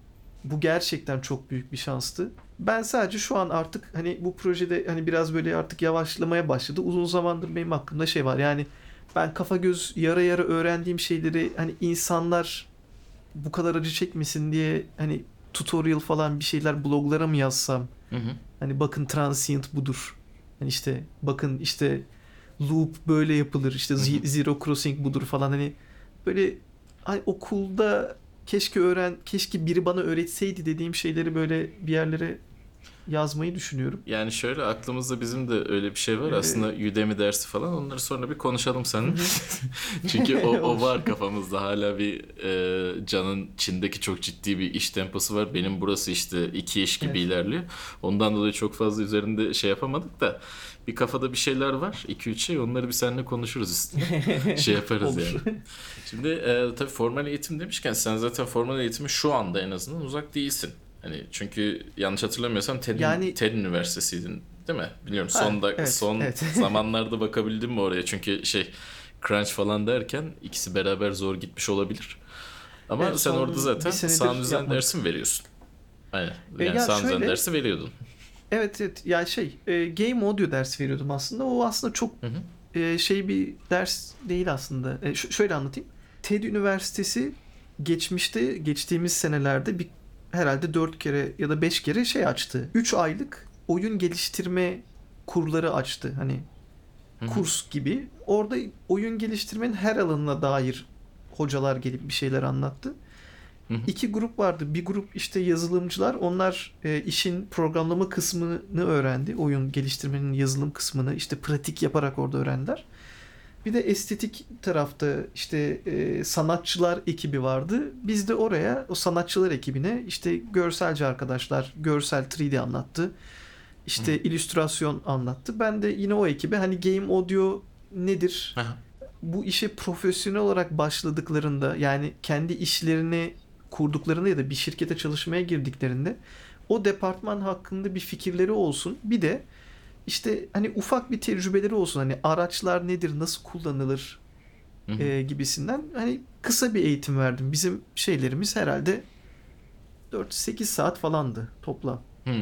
Bu gerçekten çok büyük bir şanstı. Ben sadece şu an artık hani bu projede hani biraz böyle artık yavaşlamaya başladı. Uzun zamandır benim hakkımda şey var. Yani ben kafa göz yara yara öğrendiğim şeyleri hani insanlar bu kadar acı çekmesin diye hani tutorial falan bir şeyler bloglara mı yazsam? Hı hı. Hani bakın transient budur. Hani işte bakın işte loop böyle yapılır. İşte zero crossing budur falan hani böyle ay okulda keşke öğren keşke biri bana öğretseydi dediğim şeyleri böyle bir yerlere yazmayı düşünüyorum. Yani şöyle aklımızda bizim de öyle bir şey var. Ee, Aslında Udemy dersi falan onları sonra bir konuşalım seninle. Çünkü o, o var kafamızda hala bir e, Can'ın Çin'deki çok ciddi bir iş temposu var. Benim burası işte iki iş gibi Evet. ilerliyor. Ondan dolayı çok fazla üzerinde şey yapamadık da bir kafada bir şeyler var. 2-3 şey onları bir seninle konuşuruz üstüne. şey yaparız yani. Şimdi e, tabii formal eğitim demişken sen zaten formal eğitimi şu anda en azından uzak değilsin. Hani çünkü yanlış hatırlamıyorsam TED, Yani- TED Üniversitesi'ydin değil mi? Biliyorum Ha, son da evet, son evet. zamanlarda bakabildim mi oraya? Çünkü şey crunch falan derken ikisi beraber zor gitmiş olabilir. Ama Evet, sen orada zaten design yapmadım. dersi mi veriyorsun? Aynen. E, Yani ya sound design şöyle- dersi veriyordun. Evet evet yani şey e, game audio ders veriyordum aslında. O aslında çok Hı hı. e, şey bir ders değil aslında. E, şöyle anlatayım. TED Üniversitesi geçmişte geçtiğimiz senelerde bir herhalde 4 kere ya da 5 kere şey açtı. 3 aylık oyun geliştirme kurları açtı. Hani Hı hı. kurs gibi. Orada oyun geliştirmenin her alanına dair hocalar gelip bir şeyler anlattı. Hı hı. İki grup vardı. Bir grup işte yazılımcılar. Onlar e, işin programlama kısmını öğrendi. Oyun geliştirmenin yazılım kısmını işte pratik yaparak orada öğrendiler. Bir de estetik tarafta işte e, sanatçılar ekibi vardı. Biz de oraya o sanatçılar ekibine işte görselci arkadaşlar görsel 3D anlattı. İşte illüstrasyon anlattı. Ben de yine o ekibe hani game audio nedir? Aha. bu işe profesyonel olarak başladıklarında yani kendi işlerini kurduklarında ya da bir şirkete çalışmaya girdiklerinde o departman hakkında bir fikirleri olsun. Bir de işte hani ufak bir tecrübeleri olsun. Hani araçlar nedir, nasıl kullanılır Hı hı. e, gibisinden. Hani kısa bir eğitim verdim. Bizim şeylerimiz herhalde 4-8 saat falandı toplam. Hmm,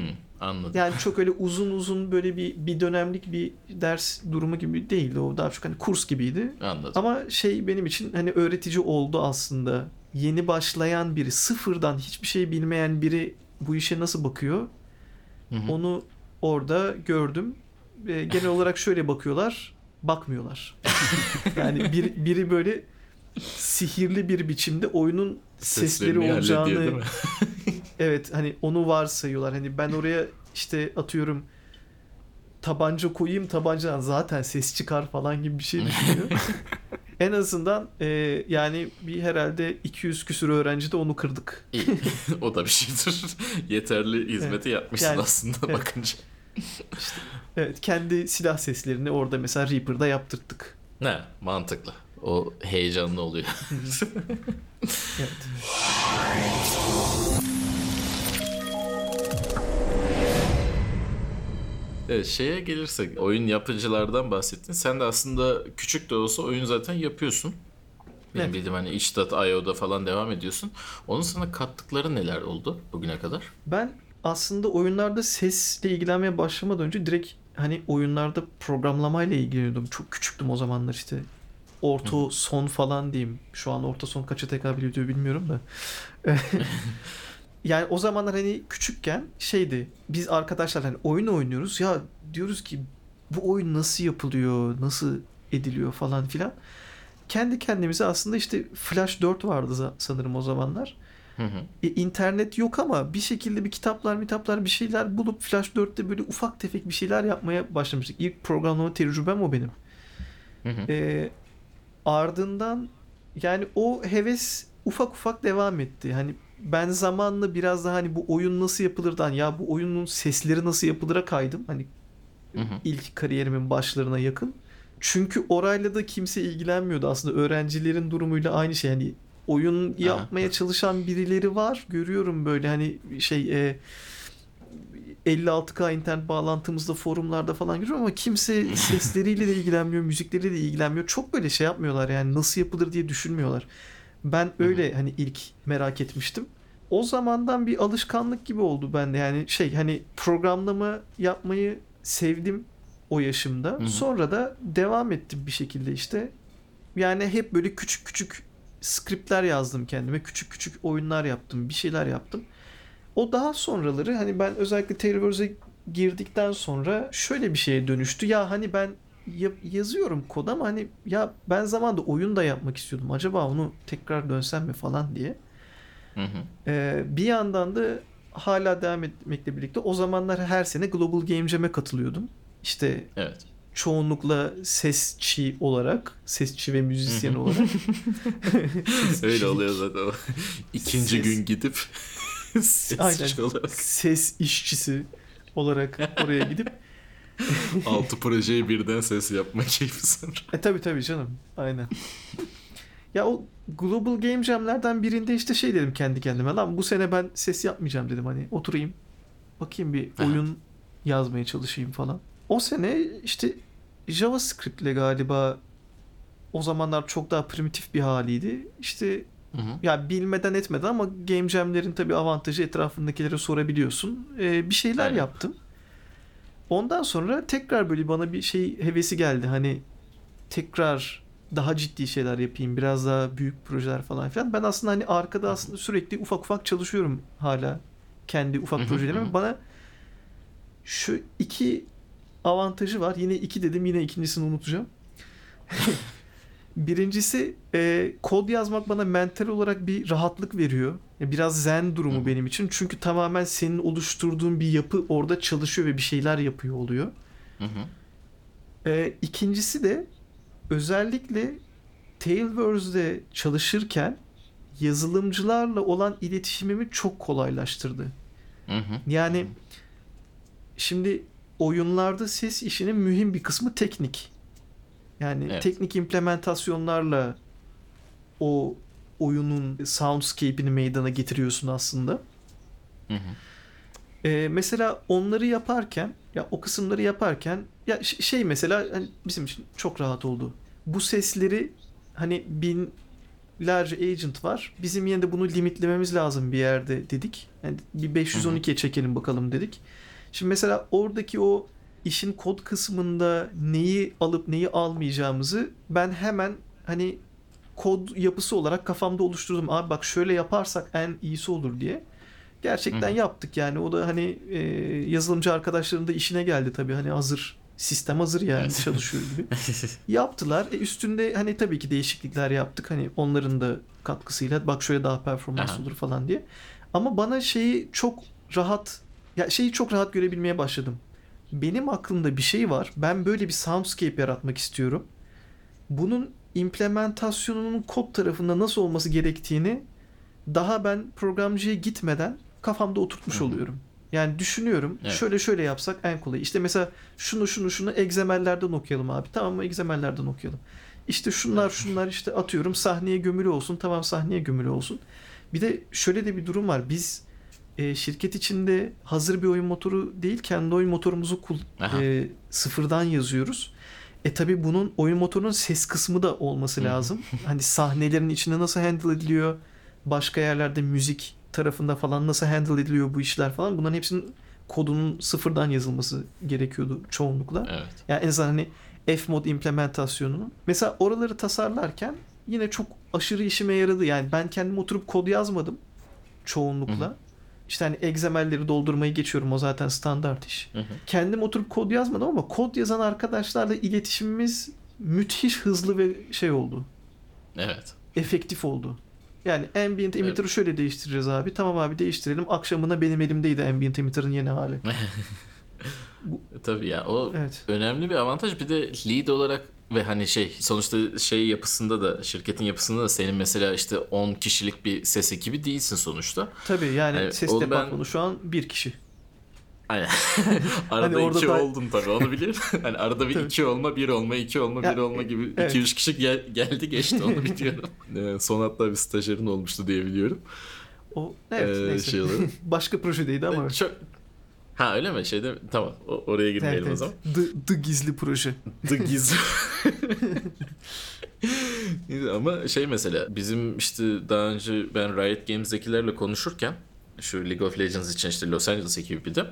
anladım. Yani çok öyle uzun uzun böyle bir bir dönemlik bir ders durumu gibi değildi. O daha çok hani kurs gibiydi. Anladım. Ama şey benim için hani öğretici oldu aslında. Yeni başlayan biri, sıfırdan hiçbir şey bilmeyen biri bu işe nasıl bakıyor? Hı hı. Onu orada gördüm. Ve genel olarak şöyle bakıyorlar, bakmıyorlar. yani bir, biri böyle sihirli bir biçimde oyunun sesleri Seslerini olacağını evet hani onu varsayıyorlar. Hani ben oraya işte atıyorum tabanca koyayım tabancadan zaten ses çıkar falan gibi bir şey düşünüyor. En azından e, yani bir herhalde 200 küsür öğrenci de onu kırdık. İyi. o da bir şeydir. Yeterli hizmeti yapmışsın Yani, aslında evet. bakınca. Evet kendi silah seslerini orada mesela Reaper'da yaptırttık. Ne? Mantıklı. O heyecanlı oluyor. Evet. Evet şeye gelirsek oyun yapıcılardan bahsettin. Sen de aslında küçük de olsa oyun zaten yapıyorsun. Benim Evet. bildiğim hani itch.io'da falan devam ediyorsun. Onun sana kattıkları neler oldu bugüne kadar? Ben aslında oyunlarda sesle ilgilenmeye başlamadan önce direkt hani oyunlarda programlamayla ilgileniyordum. Çok küçüktüm o zamanlar işte. Orta son falan diyeyim. Şu an orta son kaça tekabül ediyor bilmiyorum da. yani o zamanlar hani küçükken şeydi. Biz arkadaşlar hani oyun oynuyoruz. Ya diyoruz ki bu oyun nasıl yapılıyor? Nasıl ediliyor falan filan. Kendi kendimize aslında işte Flash 4 vardı sanırım o zamanlar. Hı hı. E, internet yok ama bir şekilde bir kitaplar, kitaplar bir şeyler bulup Flash 4'te böyle ufak tefek bir şeyler yapmaya başlamıştık. İlk programlama tecrübem o benim. Hı hı. E, ardından yani o heves ufak ufak devam etti. Hani ben zamanla biraz daha hani bu oyun nasıl yapılırdan ya bu oyunun sesleri nasıl yapılır'a kaydım. Hani Hı hı. ilk kariyerimin başlarına yakın. Çünkü orayla da kimse ilgilenmiyordu aslında öğrencilerin durumuyla aynı şey. Hani oyun yapmaya çalışan birileri var. Görüyorum böyle hani şey e, 56K internet bağlantımızda forumlarda falan görüyorum ama kimse sesleriyle de ilgilenmiyor, müzikleriyle de ilgilenmiyor. Çok böyle şey yapmıyorlar yani nasıl yapılır diye düşünmüyorlar. Ben öyle hani ilk merak etmiştim. O zamandan bir alışkanlık gibi oldu bende. Yani şey hani programlama yapmayı sevdim o yaşımda. hı. Sonra da devam ettim bir şekilde işte. Yani hep böyle küçük küçük skriptler yazdım kendime. Küçük küçük oyunlar yaptım. Bir şeyler yaptım. O daha sonraları hani ben özellikle Tailwords'e girdikten sonra şöyle bir şeye dönüştü. Ya hani ben ya- yazıyorum kod ama hani ya ben zamanda oyun da yapmak istiyordum. Acaba onu tekrar dönsem mi falan diye. Hı hı. Ee, bir yandan da hala devam etmekle birlikte o zamanlar her sene Global Game Jam'e katılıyordum. İşte Evet. çoğunlukla sesçi olarak, sesçi ve müzisyen olarak. Öyle oluyor zaten. o. İkinci Ses- gün gidip ses Aynen. olarak Ses işçisi olarak oraya gidip altı projeyi birden ses yapma keyfi sonra. E tabi tabi canım. Aynen. ya o Global Game Jam'lerden birinde işte şey dedim kendi kendime. Lan bu sene ben ses yapmayacağım dedim. Hani oturayım. Bakayım bir oyun yazmaya çalışayım falan. O sene işte JavaScript ile galiba o zamanlar çok daha primitif bir haliydi. İşte Hı hı. ya bilmeden etmeden ama Game Jam'lerin tabii avantajı etrafındakilere sorabiliyorsun. Ee, bir şeyler Aynen. yaptım. Ondan sonra tekrar böyle bana bir şey hevesi geldi. Hani tekrar daha ciddi şeyler yapayım. Biraz daha büyük projeler falan filan. Ben aslında hani arkada aslında sürekli ufak ufak çalışıyorum hala. Kendi ufak projelerime. Bana şu iki avantajı var. Yine iki dedim. Yine ikincisini unutacağım. Birincisi e, kod yazmak bana mental olarak bir rahatlık veriyor. Ya Biraz zen durumu Hı. benim için. Çünkü tamamen senin oluşturduğun bir yapı orada çalışıyor ve bir şeyler yapıyor oluyor. Hı hı. E, ikincisi de özellikle Tailwords'de çalışırken yazılımcılarla olan iletişimimi çok kolaylaştırdı. Hı hı. Yani şimdi oyunlarda ses işinin mühim bir kısmı teknik. Yani Evet. teknik implementasyonlarla o oyunun soundscape'ini meydana getiriyorsun aslında. Hı hı. Ee, mesela onları yaparken ya o kısımları yaparken ya şey mesela hani bizim için çok rahat oldu. Bu sesleri hani binlerce agent var. Bizim yine de bunu limitlememiz lazım bir yerde dedik. Yani bir 512'ye çekelim bakalım dedik. Şimdi mesela oradaki o işin kod kısmında neyi alıp neyi almayacağımızı ben hemen hani kod yapısı olarak kafamda oluşturdum. Abi bak şöyle yaparsak en iyisi olur diye. Gerçekten Hı hı. yaptık yani. O da hani e, yazılımcı arkadaşların da işine geldi tabii. Hani hazır sistem hazır yani çalışıyor gibi. Yaptılar. E, üstünde hani tabii ki değişiklikler yaptık. Hani onların da katkısıyla bak şöyle daha performans Aha. olur falan diye. Ama bana şeyi çok rahat ya şeyi çok rahat görebilmeye başladım. Benim aklımda bir şey var. Ben böyle bir soundscape yaratmak istiyorum. Bunun implementasyonunun kod tarafında nasıl olması gerektiğini daha ben programcıya gitmeden kafamda oturtmuş Hı oluyorum. Yani düşünüyorum. Evet. Şöyle şöyle yapsak en kolay. İşte mesela şunu şunu şunu egzemellerden okuyalım abi. Tamam mı? Egzemellerden okuyalım. İşte şunlar şunlar işte atıyorum sahneye gömülü olsun. Tamam sahneye gömülü olsun. Bir de şöyle de bir durum var. Biz e, şirket içinde hazır bir oyun motoru değil kendi oyun motorumuzu kul- Aha. e, sıfırdan yazıyoruz. E tabi bunun oyun motorunun ses kısmı da olması lazım. hani sahnelerin içinde nasıl handle ediliyor? Başka yerlerde müzik tarafında falan nasıl handle ediliyor bu işler falan. Bunların hepsinin kodunun sıfırdan yazılması gerekiyordu çoğunlukla. Evet. Yani en azından hani F-mod implementasyonunu. Mesela oraları tasarlarken yine çok aşırı işime yaradı. Yani ben kendim oturup kod yazmadım çoğunlukla. Hı hı. İşte hani egzemelleri doldurmayı geçiyorum o zaten standart iş. Hı hı. Kendim oturup kod yazmadım ama kod yazan arkadaşlarla iletişimimiz müthiş hızlı ve şey oldu. Evet. Efektif oldu. Yani ambient emitter'ı Evet. şöyle değiştireceğiz abi. Tamam abi değiştirelim. Akşamına benim elimdeydi ambient emitter'ın yeni hali. Tabii ya o Evet. önemli bir avantaj. Bir de lead olarak ve hani şey sonuçta şey yapısında da şirketin yapısında da senin mesela işte 10 kişilik bir ses ekibi değilsin sonuçta. Tabii yani Evet, ses onu ben- departmanı şu an bir kişi. Aynen. arada Hani iki da- oldun tabii onu biliyorum. hani arada bir Tabii. iki olma, bir olma, iki olma, Ya, bir olma gibi evet. iki üç kişi gel- geldi geçti onu biliyorum. Ee, son hatta bir stajyerin olmuştu diye biliyorum. O evet Ee, neyse. şey. Başka projedeydi ama. Çok Ha öyle mi? Şeyde tamam. O- oraya girmeyelim Evet, o zaman. The, The gizli proje. The Giz. Neyse, Ama şey mesela bizim işte daha önce ben Riot Games'dekilerle konuşurken şu League of Legends için işte Los Angeles ekibiydim.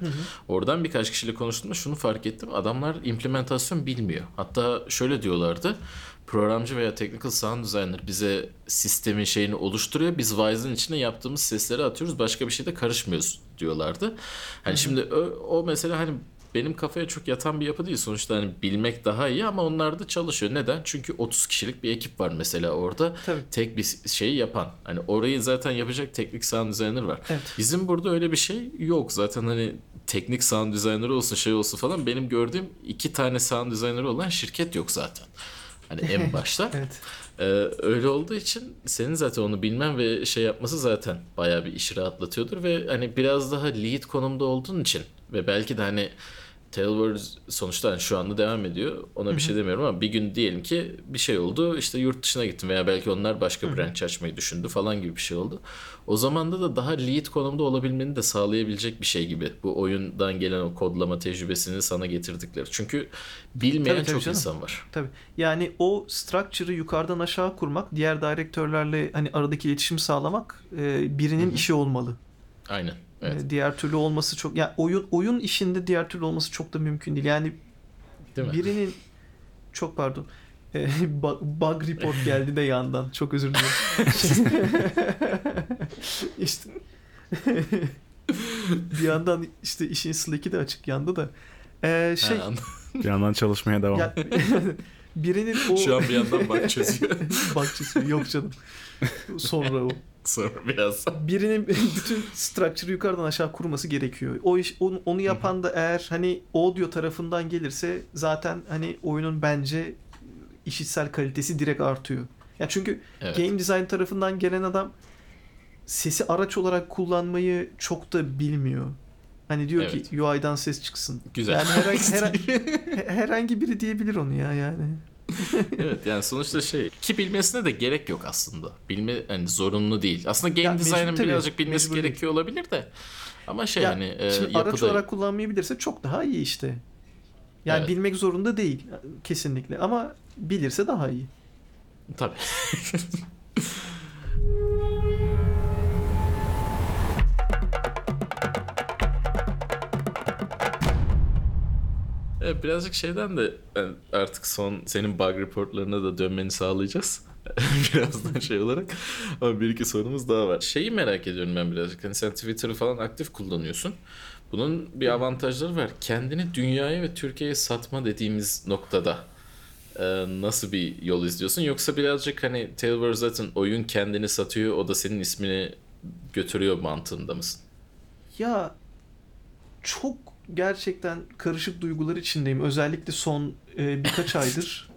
Oradan birkaç kişiyle konuştuğumda şunu fark ettim. Adamlar implementasyon bilmiyor. Hatta şöyle diyorlardı. Programcı veya technical sound designer bize sistemin şeyini oluşturuyor. Biz Wise'ın içine yaptığımız sesleri atıyoruz. Başka bir şeyde karışmıyoruz diyorlardı. Hani şimdi o, o mesela hani benim kafaya çok yatan bir yapı değil. Sonuçta hani bilmek daha iyi ama onlar da çalışıyor. Neden? Çünkü 30 kişilik bir ekip var mesela orada. Tabii. Tek bir şeyi yapan. Hani orayı zaten yapacak teknik sound designer var. Evet. Bizim burada öyle bir şey yok. Zaten hani teknik sound designer olsun şey olsun falan benim gördüğüm iki tane sound designer olan şirket yok zaten. Hani en başta. Evet. Ee, öyle olduğu için senin zaten onu bilmen ve şey yapması zaten bayağı bir işi rahatlatıyordur ve hani biraz daha lead konumda olduğun için ve belki de hani Tailwords sonuçta hani şu anda devam ediyor. Ona bir şey demiyorum ama bir gün diyelim ki bir şey oldu. işte yurt dışına gittim veya belki onlar başka branch açmayı düşündü falan gibi bir şey oldu. O zamanda da daha lead konumda olabilmeni de sağlayabilecek bir şey gibi. Bu oyundan gelen o kodlama tecrübesini sana getirdikleri. Çünkü bilmeyen Tabii, tabii çok canım. insan var. Tabii. Yani o structure'ı yukarıdan aşağı kurmak, diğer direktörlerle hani aradaki iletişim sağlamak birinin işi olmalı. Aynen. Evet. E, diğer türlü olması çok ya oyun oyun işinde diğer türlü olması çok da mümkün değil. Yani Değil mi? birinin çok pardon. E, bug, bug report geldi de yandan. Çok özür dilerim. işte bir yandan işte işin Slack'i de açık yanda da. E, şey. Bir yandan çalışmaya devam. ya, birinin o Şu an bir yandan bak çözüyor. bug çiziyor. Yok canım. Sonra o. Sonra biraz. birinin bütün structure'ı yukarıdan aşağı kurması gerekiyor. O iş onu, onu yapan da eğer hani audio tarafından gelirse zaten hani oyunun bence işitsel kalitesi direkt artıyor. Ya çünkü Evet. game design tarafından gelen adam sesi araç olarak kullanmayı çok da bilmiyor. Hani diyor Evet. ki UI'dan ses çıksın. Güzel. Yani herhangi, herhangi, herhangi biri diyebilir onu ya yani. evet yani sonuçta şey ki bilmesine de gerek yok aslında. Bilme hani zorunlu değil. Aslında game Ya mecbur design'ın birazcık bilmesi gerekiyor olabilir de. Ama şey Ya, hani e, Şimdi araç yapıda olarak kullanmayı bilirse çok daha iyi işte. Yani Evet. bilmek zorunda değil kesinlikle ama bilirse daha iyi. tabii. Evet, birazcık şeyden de yani artık son senin bug reportlarına da dönmeni sağlayacağız. Birazdan şey olarak. Ama bir iki sorumuz daha var. Şeyi merak ediyorum ben birazcık. Hani sen Twitter'ı falan aktif kullanıyorsun. Bunun bir avantajları var. Kendini dünyaya ve Türkiye'ye satma dediğimiz noktada e, nasıl bir yol izliyorsun? Yoksa birazcık hani Tailworld zaten oyun kendini satıyor. O da senin ismini götürüyor mantığında mısın? Ya çok gerçekten karışık duygular içindeyim. Özellikle son e, birkaç aydır.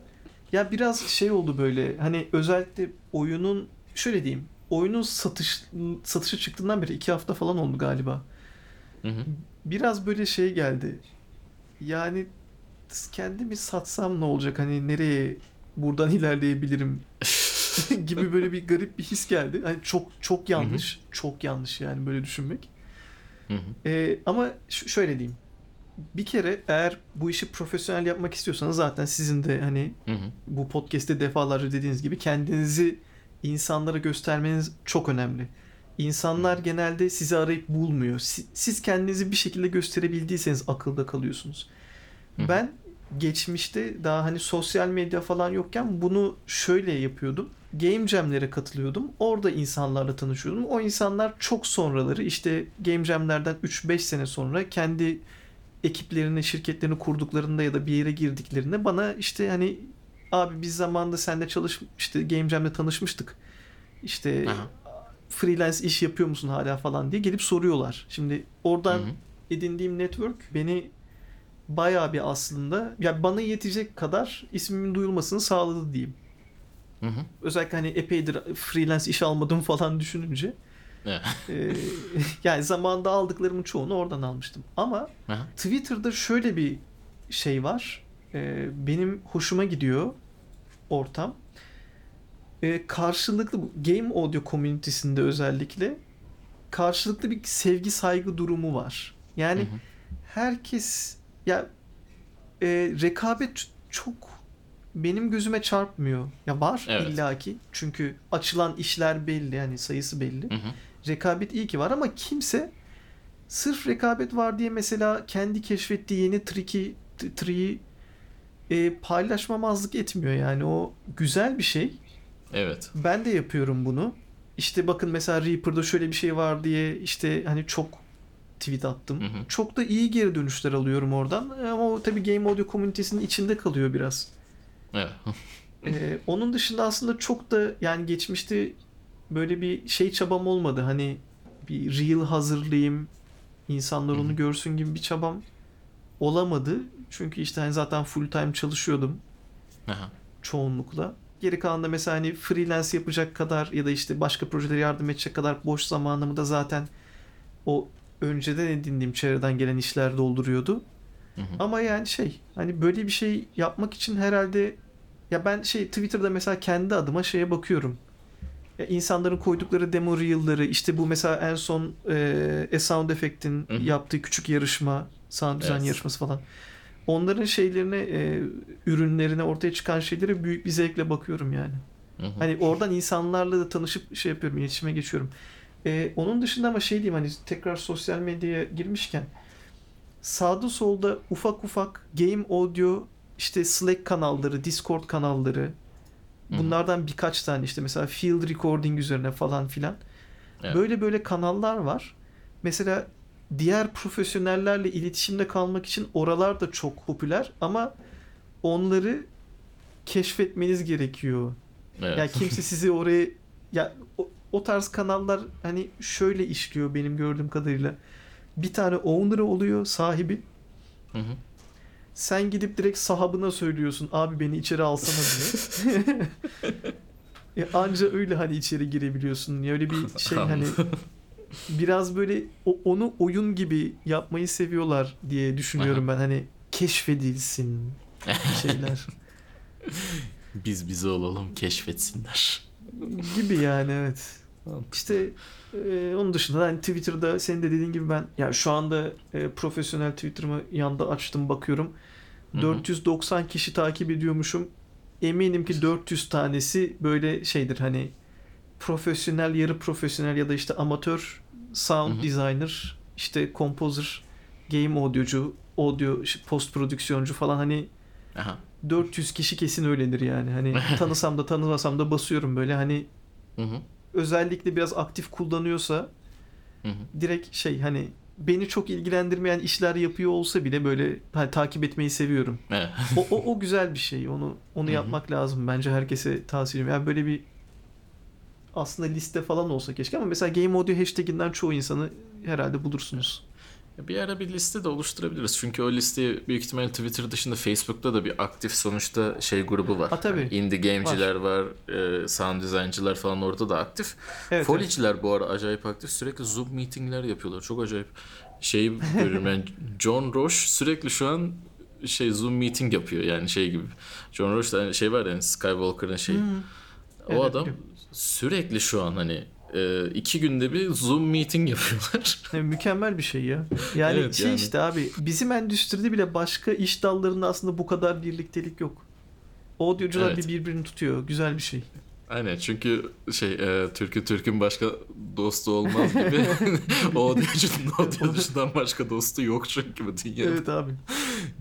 Ya biraz şey oldu böyle. Hani özellikle oyunun şöyle diyeyim. Oyunun satış satışa çıktığından beri iki hafta falan oldu galiba. Hı hı. Biraz böyle şey geldi. Yani kendimi satsam ne olacak? Hani nereye buradan ilerleyebilirim gibi böyle bir garip bir his geldi. Hani çok çok yanlış. Çok yanlış yani böyle düşünmek. Hı hı. Ee, ama şöyle diyeyim. Bir kere eğer bu işi profesyonel yapmak istiyorsanız zaten sizin de hani Hı hı. bu podcast'te defalarca dediğiniz gibi kendinizi insanlara göstermeniz çok önemli. İnsanlar genelde sizi arayıp bulmuyor. Si- Siz kendinizi bir şekilde gösterebildiyseniz akılda kalıyorsunuz. Hı. Ben geçmişte daha hani sosyal medya falan yokken bunu şöyle yapıyordum. Game Jam'lere katılıyordum. Orada insanlarla tanışıyordum. O insanlar çok sonraları işte Game Jam'lerden 3-5 sene sonra kendi ekiplerini, şirketlerini kurduklarında ya da bir yere girdiklerinde bana işte hani abi biz zamanında seninle çalış işte Game Jam'le tanışmıştık. İşte Aha. freelance iş yapıyor musun hala falan diye gelip soruyorlar. Şimdi oradan Hı hı. edindiğim network beni bayağı bir aslında ya bana yetecek kadar ismimin duyulmasını sağladı diyeyim. Hı hı. Özellikle hani epeydir freelance iş almadım falan düşününce Evet. e, yani zamanında aldıklarımın çoğunu oradan almıştım. Ama Aha. Twitter'da şöyle bir şey var. E, benim hoşuma gidiyor ortam. E, karşılıklı game audio komünitesinde özellikle karşılıklı bir sevgi saygı durumu var. Yani Hı hı. herkes ya e, rekabet çok benim gözüme çarpmıyor. Ya var Evet. illaki. Çünkü açılan işler belli yani sayısı belli. Hı hı. Rekabet iyi ki var ama kimse sırf rekabet var diye mesela kendi keşfettiği yeni triki t- tree'yi e, paylaşmamazlık etmiyor yani o güzel bir şey. Evet. Ben de yapıyorum bunu. İşte bakın mesela Reaper'da şöyle bir şey var diye işte hani çok tweet attım. Hı hı. Çok da iyi geri dönüşler alıyorum oradan. Ama o tabii Game Audio komünitesinin içinde kalıyor biraz. Evet. Ee, onun dışında aslında çok da yani geçmişte böyle bir şey çabam olmadı. Hani bir reel hazırlayayım, insanlar onu görsün gibi bir çabam olamadı. Çünkü işte hani zaten full time çalışıyordum Aha. çoğunlukla. Geri kalan da mesela hani freelance yapacak kadar ya da işte başka projelere yardım edecek kadar boş zamanımı da zaten o önceden edindiğim çevreden gelen işler dolduruyordu. Hı hı. Ama yani şey hani böyle bir şey yapmak için herhalde ya ben şey Twitter'da mesela kendi adıma şeye bakıyorum. Ya insanların koydukları demo reel'ları işte bu mesela en son e, A Sound Effect'in yaptığı küçük yarışma sound design Evet. yarışması falan. Onların şeylerine e, ürünlerine ortaya çıkan şeylere büyük bir zevkle bakıyorum yani. Hı hı. Hani oradan insanlarla da tanışıp şey yapıyorum, iletişime geçiyorum. Ee, onun dışında ama şey diyeyim hani tekrar sosyal medyaya girmişken sağda solda ufak ufak game audio işte Slack kanalları, Discord kanalları. Bunlardan birkaç tane işte mesela field recording üzerine falan filan Evet. böyle böyle kanallar var. Mesela diğer profesyonellerle iletişimde kalmak için oralar da çok popüler ama onları keşfetmeniz gerekiyor. Evet. Ya kimse sizi oraya ya o, o tarz kanallar hani şöyle işliyor benim gördüğüm kadarıyla. Bir tane owner'ı oluyor sahibi. Hı hı. Sen gidip direkt sahabına söylüyorsun abi beni içeri alsana diye. e, anca öyle hani içeri girebiliyorsun. Ya öyle bir şey hani biraz böyle onu oyun gibi yapmayı seviyorlar diye düşünüyorum ben hani keşfedilsin şeyler Biz bize olalım keşfetsinler. gibi yani evet. İşte e, onun dışında hani Twitter'da senin de dediğin gibi ben ya şu anda e, profesyonel Twitter'ımı yanda açtım bakıyorum. Hı hı. 490 kişi takip ediyormuşum. Eminim ki 400 tanesi böyle şeydir hani profesyonel yarı profesyonel ya da işte amatör sound Hı hı. designer, işte composer, game audiocu, audio post prodüksiyoncu falan hani Aha. 400 kişi kesin öyledir yani. Hani tanısam da tanımasam da basıyorum böyle hani Hı hı. Özellikle biraz aktif kullanıyorsa Hı hı. direkt şey hani beni çok ilgilendirmeyen işler yapıyor olsa bile böyle hani, takip etmeyi seviyorum. Evet. O, o, o güzel bir şey. Onu onu Hı hı. yapmak lazım bence herkese tavsiye ediyorum. Yani böyle bir aslında liste falan olsa keşke ama mesela Game Audio hashtaginden çoğu insanı herhalde bulursunuz. Bir ara bir liste de oluşturabiliriz. Çünkü o listeyi büyük ihtimalle Twitter dışında Facebook'ta da bir aktif sonuçta şey grubu var. Ha, tabii. Yani indie gameciler var, e, sound design'cılar falan orada da aktif. Evet, Foleyciler bu ara acayip aktif. Sürekli Zoom meetingler yapıyorlar. Çok acayip. Şeyi görüyorum yani John Roche sürekli şu an şey Zoom meeting yapıyor yani şey gibi. John Roche da hani şey var yani Skywalker'ın şey. Hmm. O Evet, adam sürekli şu an hani e, iki günde bir Zoom meeting yapıyorlar. Yani mükemmel bir şey ya. Yani Evet, şey yani. işte abi bizim endüstride bile başka iş dallarında aslında bu kadar birliktelik yok. Audiocular Evet. bir birbirini tutuyor. Güzel bir şey. Aynen çünkü şey e, Türk'ü Türk'ün başka dostu olmaz gibi o audiocudan başka dostu yok çünkü bu dünyada. Evet abi.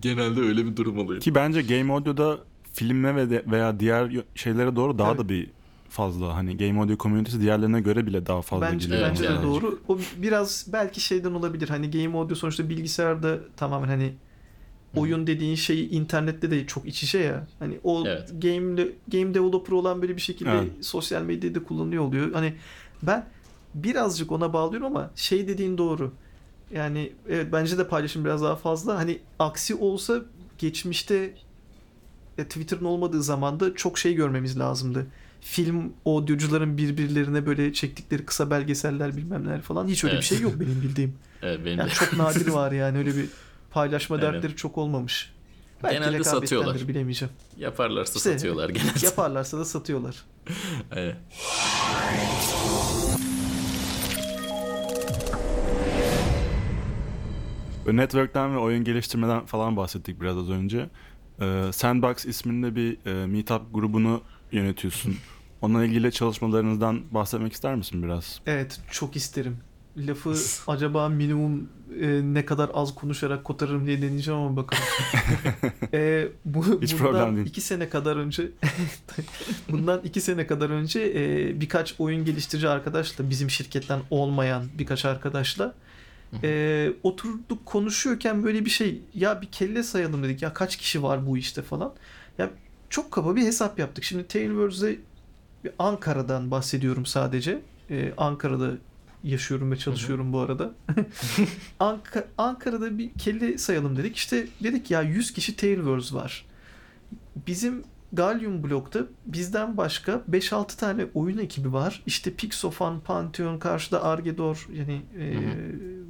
Genelde öyle bir durum oluyor. Ki bence Game Audio'da filme ve de- veya diğer şeylere doğru daha Evet. da bir fazla hani Game Audio komünitesi diğerlerine göre bile daha fazla Bence, gidiyor. Evet, bence de doğru. O biraz belki şeyden olabilir. Hani game audio sonuçta bilgisayarda tamamen hani oyun dediğin şey internette de çok iç içe ya. Hani o Evet. game game developer olan böyle bir şekilde Evet. sosyal medyada kullanıyor oluyor. Hani ben birazcık ona bağlıyorum ama şey dediğin doğru. Yani evet bence de paylaşım biraz daha fazla. Hani aksi olsa geçmişte Twitter'ın olmadığı zamanda çok şey görmemiz lazımdı. Film audiocuların birbirlerine böyle çektikleri kısa belgeseller bilmem neler falan. Hiç öyle Evet. bir şey yok benim bildiğim. Evet, benim Yani de. çok nadir var yani öyle bir paylaşma Aynen. dertleri çok olmamış. Belki Genelde satıyorlar. bilemeyeceğim. Yaparlarsa İşte, satıyorlar genelde. Yaparlarsa da satıyorlar. Aynen. Ve network'ten ve oyun geliştirmeden falan bahsettik biraz az önce. Ee, Sandbox isminde bir e, meetup grubunu yönetiyorsun. Onunla ilgili çalışmalarınızdan bahsetmek ister misin biraz? Evet çok isterim. Lafı acaba minimum e, ne kadar az konuşarak kotarırım diye deneyeceğim ama bakalım. e, bu, Hiç problem değil. iki sene kadar önce bundan iki sene kadar önce e, birkaç oyun geliştirici arkadaşla bizim şirketten olmayan birkaç arkadaşla e, oturduk konuşuyorken böyle bir şey ya bir kelle sayalım dedik ya kaç kişi var bu işte falan. Ya çok kaba bir hesap yaptık. Şimdi Tailwords'e Ankara'dan bahsediyorum sadece. Ee, Ankara'da yaşıyorum ve çalışıyorum bu arada. Anka- Ankara'da bir kelle sayalım dedik. İşte dedik ya 100 kişi Tailwords var. Bizim Gallium blokta bizden başka 5-6 tane oyun ekibi var. İşte Pixofan, Pantheon, karşıda Argedor yani e,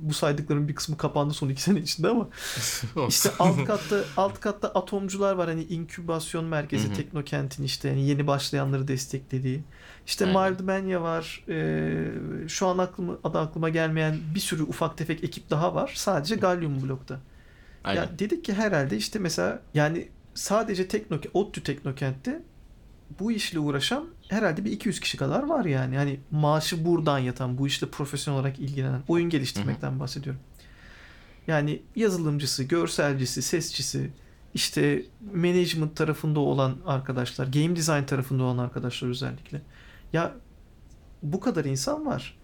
bu saydıkların bir kısmı kapandı son 2 sene içinde ama işte alt katta alt katta atomcular var hani inkübasyon merkezi Hı hı. Teknokent'in işte yani yeni başlayanları desteklediği. İşte Aynen. Mild Mania var. Ee, şu an aklıma adı aklıma gelmeyen bir sürü ufak tefek ekip daha var. Sadece Gallium blokta. Aynen. Ya dedik ki herhalde işte mesela yani sadece Tekno ODTÜ Teknokent'te bu işle uğraşan herhalde bir 200 kişi kadar var yani. Hani maaşı buradan yatan, bu işle profesyonel olarak ilgilenen, oyun geliştirmekten bahsediyorum. Yani yazılımcısı, görselcisi, sesçisi, işte management tarafında olan arkadaşlar, game design tarafında olan arkadaşlar özellikle. Ya bu kadar insan var.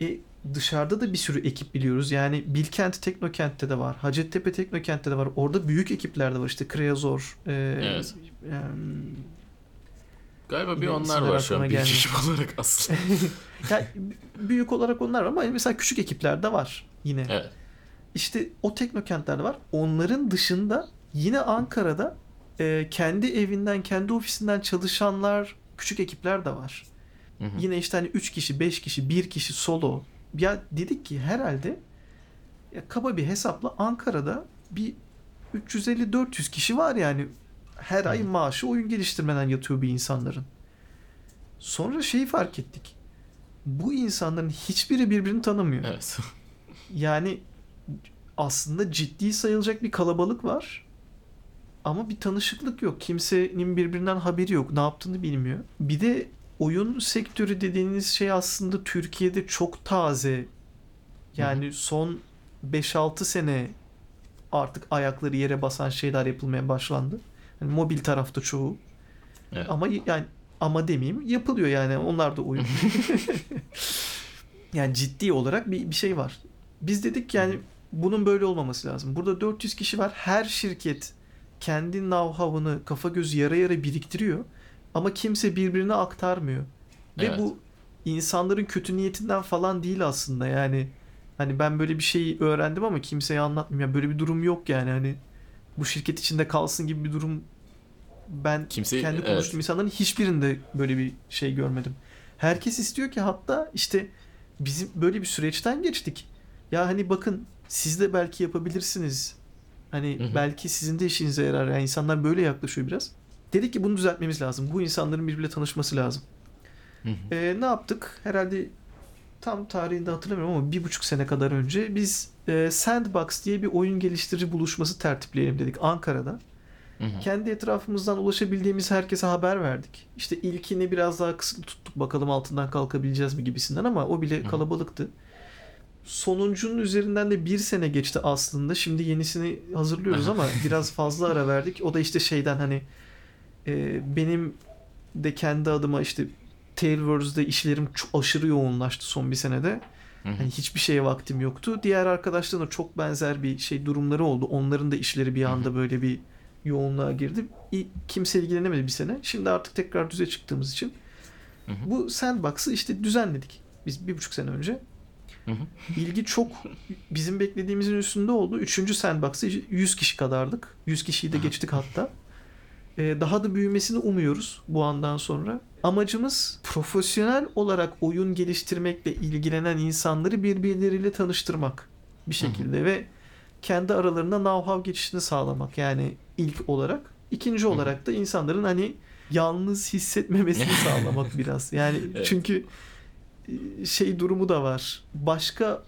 E, dışarıda da bir sürü ekip biliyoruz. Yani Bilkent Teknokent'te de var. Hacettepe Teknokent'te de var. Orada büyük ekipler de var. İşte Kreazor. e, Evet. em, Galiba bir onlar var şu an bir kişi olarak aslında. yani büyük olarak onlar var ama mesela küçük ekipler de var yine. evet. İşte o teknokentlerde var. Onların dışında yine Ankara'da e, kendi evinden, kendi ofisinden çalışanlar, küçük ekipler de var. Hı hı. Yine işte hani 3 kişi, 5 kişi, 1 kişi solo. Ya dedik ki herhalde ya kaba bir hesapla Ankara'da bir 350-400 kişi var yani. Her ay maaşı oyun geliştirmeden yatıyor bir insanların. Sonra şeyi fark ettik. Bu insanların hiçbiri birbirini tanımıyor. Evet. Yani aslında ciddi sayılacak bir kalabalık var. Ama bir tanışıklık yok. Kimsenin birbirinden haberi yok. Ne yaptığını bilmiyor. Bir de oyun sektörü dediğiniz şey aslında Türkiye'de çok taze. Yani son 5-6 sene artık ayakları yere basan şeyler yapılmaya başlandı. Yani mobil tarafta çoğu. Evet. Ama yani ama demeyeyim yapılıyor yani onlar da oyun. yani ciddi olarak bir, bir şey var. Biz dedik yani bunun böyle olmaması lazım. Burada 400 kişi var. Her şirket kendi know-how'ını kafa göz yara yara biriktiriyor. Ama kimse birbirine aktarmıyor. Ve Evet. bu insanların kötü niyetinden falan değil aslında yani. Hani ben böyle bir şey öğrendim ama kimseye anlatmıyorum. Yani böyle bir durum yok yani hani bu şirket içinde kalsın gibi bir durum ben Kimse- kendi evet. konuştuğum insanların hiçbirinde böyle bir şey görmedim. Herkes istiyor ki hatta işte bizim böyle bir süreçten geçtik. Ya hani bakın siz de belki yapabilirsiniz. Hani Hı hı. belki sizin de işinize yarar. Yani insanlar böyle yaklaşıyor biraz. Dedik ki bunu düzeltmemiz lazım. Bu insanların birbiriyle tanışması lazım. Hı hı. Ee, ne yaptık? Herhalde tam tarihinde hatırlamıyorum ama bir buçuk sene kadar önce biz e, Sandbox diye bir oyun geliştirici buluşması tertipleyelim dedik Ankara'da. Hı hı. Kendi etrafımızdan ulaşabildiğimiz herkese haber verdik. İşte ilkini biraz daha kısıtlı tuttuk bakalım altından kalkabileceğiz mi gibisinden ama o bile Hı. kalabalıktı. Sonuncunun üzerinden de bir sene geçti aslında. Şimdi yenisini hazırlıyoruz ama biraz fazla ara verdik. O da işte şeyden hani e, benim de kendi adıma işte Tailwords'de işlerim çok aşırı yoğunlaştı son bir senede. Hani hiçbir şeye vaktim yoktu. Diğer arkadaşlarına çok benzer bir şey durumları oldu. Onların da işleri bir anda böyle bir yoğunluğa girdi. Kimse ilgilenemedi bir sene. Şimdi artık tekrar düze çıktığımız için bu sandbox'ı işte düzenledik. Biz bir buçuk sene önce. İlgi çok bizim beklediğimizin üstünde oldu. Üçüncü sandbox'ı 100 kişi kadardık. 100 kişiyi de geçtik hatta. Ee, daha da büyümesini umuyoruz bu andan sonra. Amacımız profesyonel olarak oyun geliştirmekle ilgilenen insanları birbirleriyle tanıştırmak bir şekilde ve kendi aralarında know-how geçişini sağlamak yani ilk olarak. İkinci olarak da insanların hani yalnız hissetmemesini sağlamak biraz. Yani Evet. çünkü e, şey durumu da var. Başka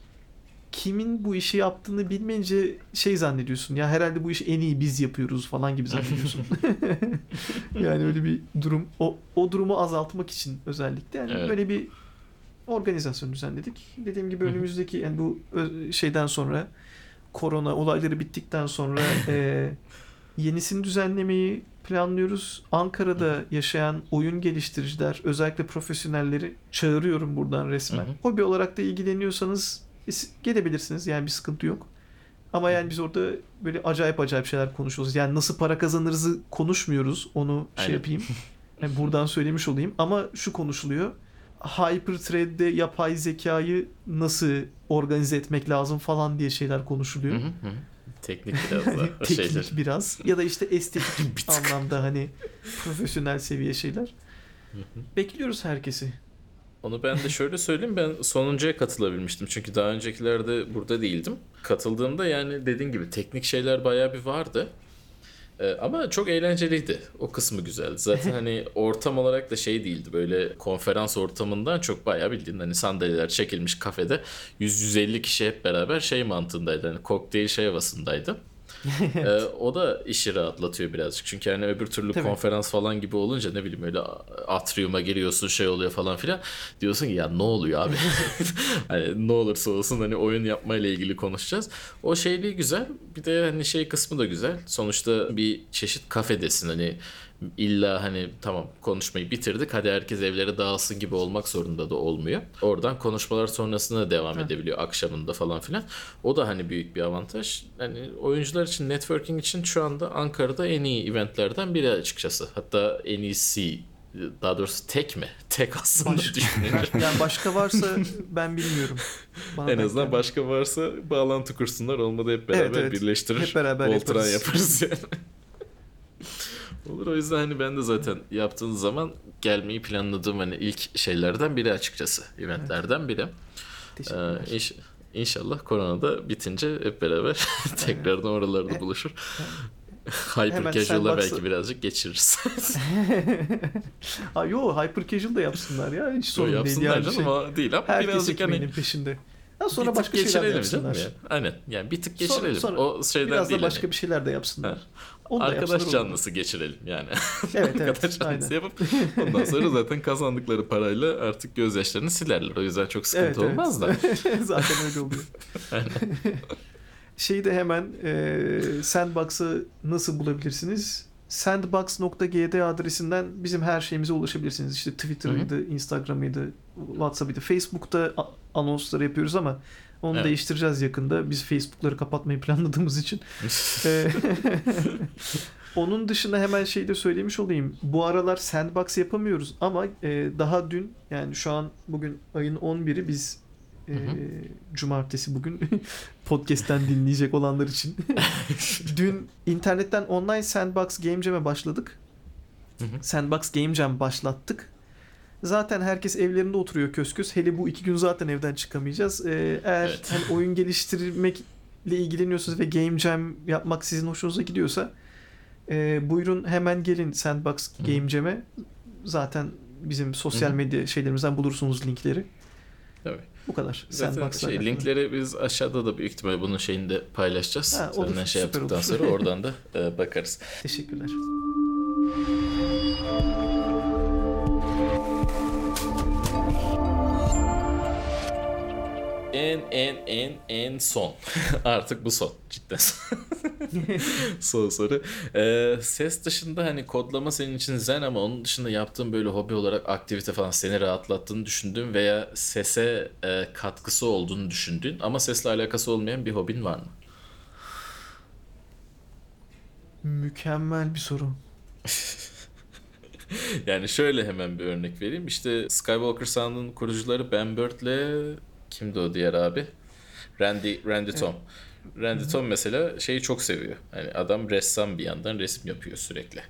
kimin bu işi yaptığını bilmeyince şey zannediyorsun. Ya herhalde bu işi en iyi biz yapıyoruz falan gibi zannediyorsun. yani öyle bir durum. O, o durumu azaltmak için özellikle yani Evet. böyle bir organizasyon düzenledik. Dediğim gibi önümüzdeki yani bu şeyden sonra korona olayları bittikten sonra e, yenisini düzenlemeyi planlıyoruz. Ankara'da yaşayan oyun geliştiriciler, özellikle profesyonelleri çağırıyorum buradan resmen. Hobi olarak da ilgileniyorsanız gelebilirsiniz. Yani bir sıkıntı yok. Ama yani biz orada böyle acayip acayip şeyler konuşuyoruz. Yani nasıl para kazanırızı konuşmuyoruz. Onu şey Aynen. yapayım. Yani buradan söylemiş olayım. Ama şu konuşuluyor. Hyperthread'de yapay zekayı nasıl organize etmek lazım falan diye şeyler konuşuluyor. Hı hı hı. Teknik biraz Hani daha o teknik şeyler. biraz ya da işte estetik anlamda hani profesyonel seviye şeyler. Bekliyoruz herkesi. Onu ben de şöyle söyleyeyim ben sonuncuya katılabilmiştim. Çünkü daha öncekilerde burada değildim. Katıldığımda yani dediğin gibi teknik şeyler bayağı bir vardı. Ee, ama çok eğlenceliydi. O kısmı güzeldi. Zaten hani ortam olarak da şey değildi. Böyle konferans ortamından çok bayağı bildiğin hani sandalyeler çekilmiş kafede 100-150 kişi hep beraber şey mantığındaydı. Hani kokteyl şey havasındaydı. Ee, o da işi rahatlatıyor birazcık. Çünkü hani öbür türlü Tabii. konferans falan gibi olunca ne bileyim öyle atriuma giriyorsun şey oluyor falan filan. Diyorsun ki ya ne oluyor abi? hani ne olursa olsun hani oyun yapmayla ilgili konuşacağız. O şeyliği güzel. Bir de hani şey kısmı da güzel. Sonuçta bir çeşit kafedesin hani illa hani tamam konuşmayı bitirdik hadi herkes evlere dağılsın gibi olmak zorunda da olmuyor. Oradan konuşmalar sonrasında devam edebiliyor akşamında falan filan. O da hani büyük bir avantaj. Hani oyuncular için networking için şu anda Ankara'da en iyi eventlerden biri açıkçası. Hatta en iyisi daha doğrusu tek mi? Tek aslında Baş- düşününce. Yani başka varsa ben bilmiyorum. Bana En azından başka varsa bağlantı kursunlar. Olmadı hep beraber Evet, evet. birleştirir. Hep beraber Voltran yaparız. yaparız yani. Olur o yüzden hani ben de zaten yaptığınız zaman gelmeyi planladığım hani ilk şeylerden biri açıkçası. Eventlerden biri. Teşekkürler. Ee, inş- inşallah korona da bitince hep beraber tekrardan oralarda buluşur. Hyper Hemen casual'a belki birazcık geçiririz. ha yo hyper casual da yapsınlar ya hiç sorun değil Yapsınlar yani. canım Şey, ama değil ama herkes birazcık hani peşinde. Ha, sonra bir başka şeyler de canım yapsınlar. ya. Aynen. Yani bir tık Sonra- geçirelim. sonra o şeyden Biraz değil da başka hani. bir şeyler de yapsınlar. Ha. Onu da Arkadaş olur. canlısı geçirelim yani. Evet evet. Arkadaş aynen. canlısı yapıp ondan sonra zaten kazandıkları parayla artık gözyaşlarını silerler. O yüzden çok sıkıntı Evet, evet. olmaz da. Zaten öyle oluyor. Şeyi de hemen e, Sandbox'ı nasıl bulabilirsiniz? Sandbox.gd adresinden bizim her şeyimize ulaşabilirsiniz. İşte Twitter'ıydı, Instagram'ıydı, WhatsApp'ıydı. Facebook'ta anonsları yapıyoruz ama onu Evet. değiştireceğiz yakında. Biz Facebook'ları kapatmayı planladığımız için. Ee, Onun dışında hemen şey de söylemiş olayım. Bu aralar sandbox yapamıyoruz ama e, daha dün yani şu an bugün ayın 11'i biz e, Hı hı. cumartesi bugün podcast'ten dinleyecek olanlar için dün internetten online sandbox game jam'e başladık. Hı hı. Sandbox game jam başlattık. Zaten herkes evlerinde oturuyor kös kös. Hele bu iki gün zaten evden çıkamayacağız. Ee, eğer Evet. hani oyun geliştirmekle ilgileniyorsanız ve game jam yapmak sizin hoşunuza gidiyorsa e, buyurun hemen gelin Sandbox Hı. Game Jam'e. Zaten bizim sosyal hı. medya şeylerimizden bulursunuz linkleri. Tabii. Bu kadar. Zaten Sandbox'la şey, linkleri biz aşağıda da büyük ihtimalle bunun şeyini de paylaşacağız. Ha, olur, Senden şey yaptıktan olur. sonra oradan da e, bakarız. Teşekkürler. En en en en son. Artık bu son. Cidden son. son soru. Ee, ses dışında hani kodlama senin için zen ama onun dışında yaptığın böyle hobi olarak aktivite falan seni rahatlattığını düşündüğün veya sese e, katkısı olduğunu düşündüğün ama sesle alakası olmayan bir hobin var mı? Mükemmel bir soru. Yani şöyle hemen bir örnek vereyim. İşte Skywalker Sound'un kurucuları Ben Bird'le kimdi o diğer abi? Randy Randy Tom. Randy Tom mesela şeyi çok seviyor. Hani adam ressam bir yandan resim yapıyor sürekli.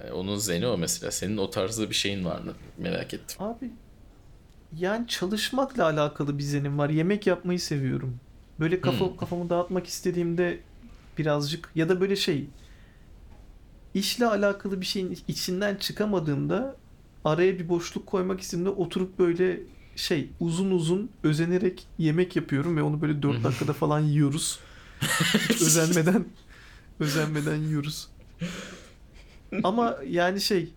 Yani onun zeni o mesela. Senin o tarzda bir şeyin var mı? Merak ettim. Abi yani çalışmakla alakalı bir zenim var. Yemek yapmayı seviyorum. Böyle kafa, Hmm. kafamı dağıtmak istediğimde birazcık ya da böyle şey işle alakalı bir şeyin içinden çıkamadığımda araya bir boşluk koymak istediğimde oturup böyle şey uzun uzun özenerek yemek yapıyorum ve onu böyle 4 dakikada falan yiyoruz. Hiç özenmeden özenmeden yiyoruz. Ama yani şey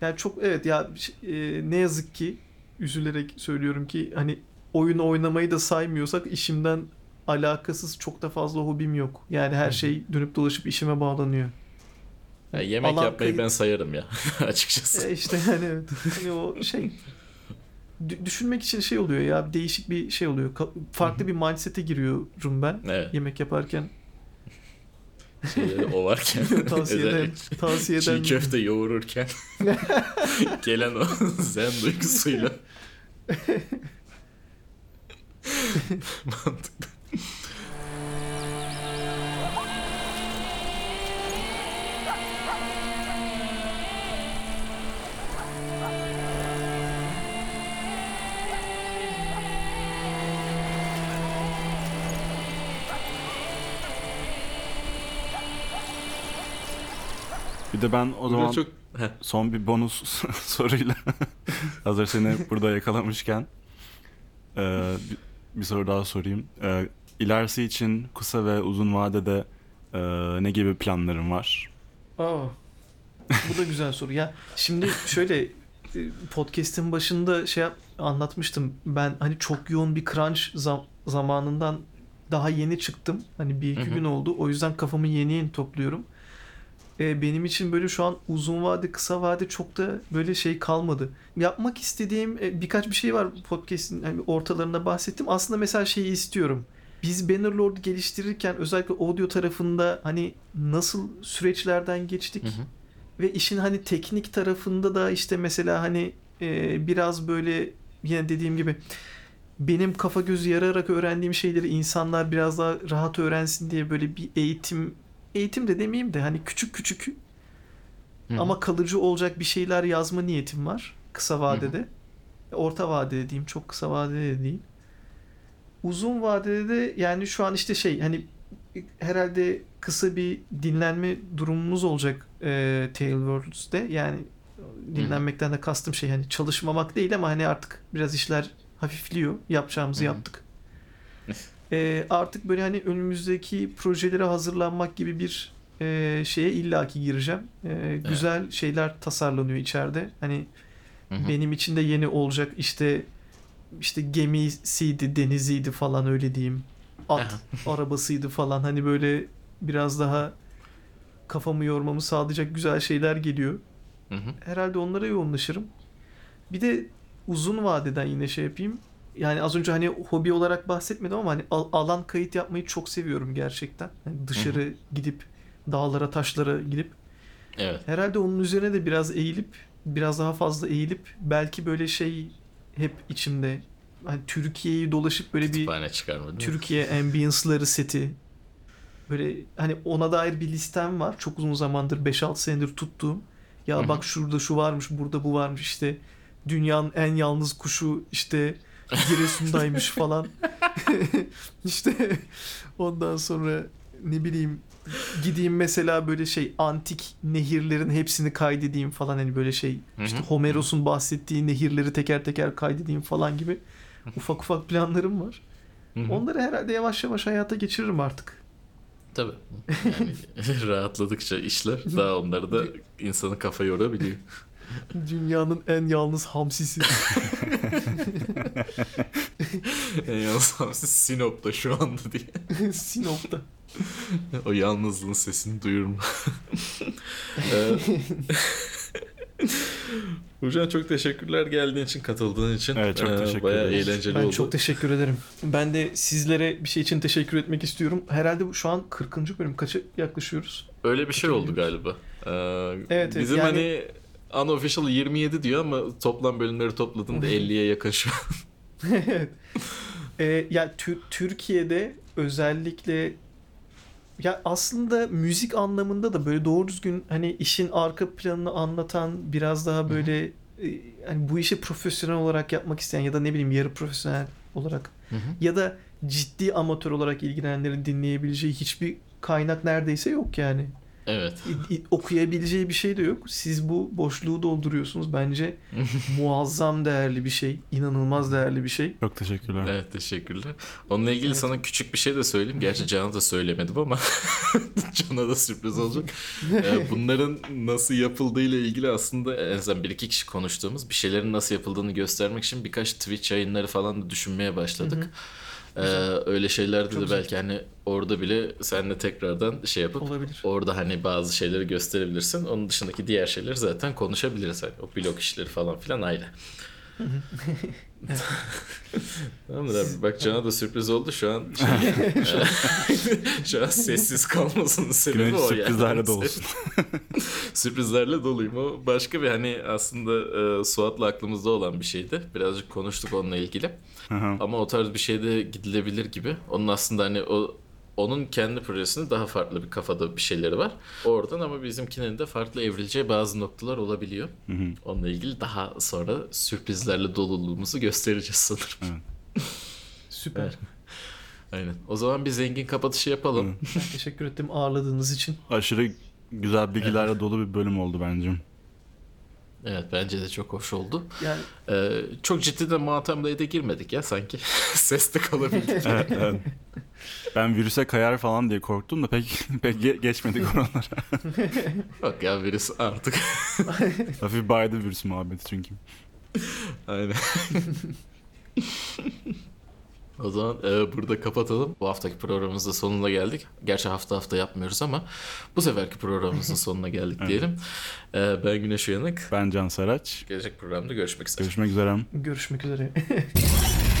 yani çok evet ya e, ne yazık ki üzülerek söylüyorum ki hani oyunu oynamayı da saymıyorsak işimden alakasız çok da fazla hobim yok. Yani her şey dönüp dolaşıp işime bağlanıyor. Ya yemek Alan yapmayı kayıt- ben sayarım ya açıkçası. E işte yani evet. Hani o şey düşünmek için şey oluyor ya değişik bir şey oluyor. Farklı bir mindset'e giriyorum ben Evet. yemek yaparken. Şeyleri o varken. tavsiye ederim. özellikle Tavsiye Çiğ köfte yoğururken gelen o zen duygusuyla. Mantıklı. Bir de ben o Burada zaman çok Heh, son bir bonus soruyla hazır seni burada yakalamışken e, bir, bir soru daha sorayım. E, ilerisi için kısa ve uzun vadede e, ne gibi planların var? Aa, bu da güzel soru. Ya şimdi şöyle e, podcast'in başında şey yap- anlatmıştım. Ben hani çok yoğun bir crunch zam- zamanından daha yeni çıktım. Hani bir iki Hı hı. gün oldu. O yüzden kafamı yeni yeni topluyorum. E, benim için böyle şu an uzun vade kısa vade çok da böyle şey kalmadı. Yapmak istediğim e, birkaç bir şey var podcast'in hani ortalarında bahsettim. Aslında mesela şeyi istiyorum. Biz Bannerlord'u geliştirirken özellikle audio tarafında hani nasıl süreçlerden geçtik Hı hı. ve işin hani teknik tarafında da işte mesela hani e, biraz böyle yine dediğim gibi benim kafa gözü yararak öğrendiğim şeyleri insanlar biraz daha rahat öğrensin diye böyle bir eğitim eğitim de demeyeyim de hani küçük küçük Hı hı. ama kalıcı olacak bir şeyler yazma niyetim var kısa vadede. Orta vadede diyeyim, çok kısa vadede de değil. Uzun vadede de yani şu an işte şey hani herhalde kısa bir dinlenme durumumuz olacak e, Tailwords'de. Yani dinlenmekten de kastım şey hani çalışmamak değil ama hani artık biraz işler hafifliyor. Yapacağımızı Hı hı. yaptık. E, artık böyle hani önümüzdeki projelere hazırlanmak gibi bir e, şeye illaki gireceğim. E, güzel şeyler tasarlanıyor içeride. Hani Hı hı. benim için de yeni olacak işte işte gemisiydi, deniziydi falan öyle diyeyim. At arabasıydı falan hani böyle biraz daha kafamı yormamı sağlayacak güzel şeyler geliyor. Hı hı. Herhalde onlara yoğunlaşırım. Bir de uzun vadeden yine şey yapayım. Yani az önce hani hobi olarak bahsetmedim ama hani al- alan kayıt yapmayı çok seviyorum gerçekten. Hani dışarı gidip dağlara, taşlara gidip Evet. Herhalde onun üzerine de biraz eğilip biraz daha fazla eğilip belki böyle şey hep içimde hani Türkiye'yi dolaşıp böyle bir Kütüphane? Türkiye ambience'ları seti böyle hani ona dair bir listem var. Çok uzun zamandır 5-6 senedir tuttuğum. Ya Hı hı. bak şurada şu varmış, burada bu varmış işte. Dünyanın en yalnız kuşu işte Giresun'daymış falan. işte ondan sonra ne bileyim gideyim mesela böyle şey antik nehirlerin hepsini kaydedeyim falan hani böyle şey işte Homeros'un bahsettiği nehirleri teker teker kaydedeyim falan gibi ufak ufak planlarım var. Onları herhalde yavaş yavaş hayata geçiririm artık. Tabii. Yani rahatladıkça işler daha onları da insanın kafa yorabiliyor. Dünyanın en yalnız hamsisi. en yalnız hamsi Sinop'ta şu anda diye. Sinop'ta. o yalnızlığın sesini duyurum. Ee, Burcan çok teşekkürler geldiğin için, katıldığın için. Evet, çok Ee, teşekkür Bayağı ederiz. eğlenceli Ben oldu. çok teşekkür ederim. Ben de sizlere bir şey için teşekkür etmek istiyorum. Herhalde şu an 40. bölüm kaça yaklaşıyoruz? Öyle bir şey oldu galiba. Ee, evet, bizim yani- hani unofficial 27 diyor ama toplam bölümleri topladığında 50'ye yakın şu an. Evet. Ee, ya Tü- Türkiye'de özellikle ya aslında müzik anlamında da böyle doğru düzgün hani işin arka planını anlatan biraz daha böyle e, hani bu işi profesyonel olarak yapmak isteyen ya da ne bileyim yarı profesyonel olarak ya da ciddi amatör olarak ilgilenenlerin dinleyebileceği hiçbir kaynak neredeyse yok yani. Evet. Okuyabileceği bir şey de yok. Siz bu boşluğu dolduruyorsunuz. Bence muazzam değerli bir şey. inanılmaz değerli bir şey. Çok teşekkürler. Evet teşekkürler. Onunla ilgili sana küçük bir şey de söyleyeyim. Gerçi Can'a da söylemedim ama Can'a da sürpriz olacak. Ee, bunların nasıl yapıldığıyla ilgili aslında en azından bir iki kişi konuştuğumuz bir şeylerin nasıl yapıldığını göstermek için birkaç Twitch yayınları falan da düşünmeye başladık. Ee, öyle şeylerde Çok de güzel. belki hani orada bile seninle tekrardan şey yapıp Olabilir. orada hani bazı şeyleri gösterebilirsin. Onun dışındaki diğer şeyleri zaten konuşabiliriz. Hani o blok işleri falan filan ayrı. Tamamdır abi. Bak Can'a da sürpriz oldu. Şu an şey, şu an sessiz kalmasının sebebi Güneş o sürprizlerle yani. dolusun. Sürprizlerle doluyum. O başka bir hani aslında e, Suat'la aklımızda olan bir şeydi. Birazcık konuştuk onunla ilgili. Ama o tarz bir şeyde gidilebilir gibi. Onun aslında hani o onun kendi projesinin daha farklı bir kafada bir şeyleri var. Oradan ama bizimkinin de farklı evrileceği bazı noktalar olabiliyor. Hı hı. Onunla ilgili daha sonra sürprizlerle doluluğumuzu göstereceğiz sanırım. Süper. Evet. Aynen. O zaman bir zengin kapatışı yapalım. Ben teşekkür ettim ağırladığınız için. Aşırı güzel bilgilerle dolu bir bölüm oldu bence. Evet bence de çok hoş oldu. Yani Ee, çok ciddi de Matem'de girmedik ya sanki. Seste kalabildik. evet, evet. Ben virüse kayar falan diye korktum da pek pek ge- geçmedik oralara. Bak ya birisi artık. Hafif baydı virüs muhabbeti çünkü. Aynen. O zaman e, burada kapatalım. Bu haftaki programımızın sonuna geldik. Gerçi hafta hafta yapmıyoruz ama bu seferki programımızın sonuna geldik diyelim. E, ben Güneş Uyanık. Ben Can Saraç. Gelecek programda görüşmek üzere. Görüşmek üzere. görüşmek üzere.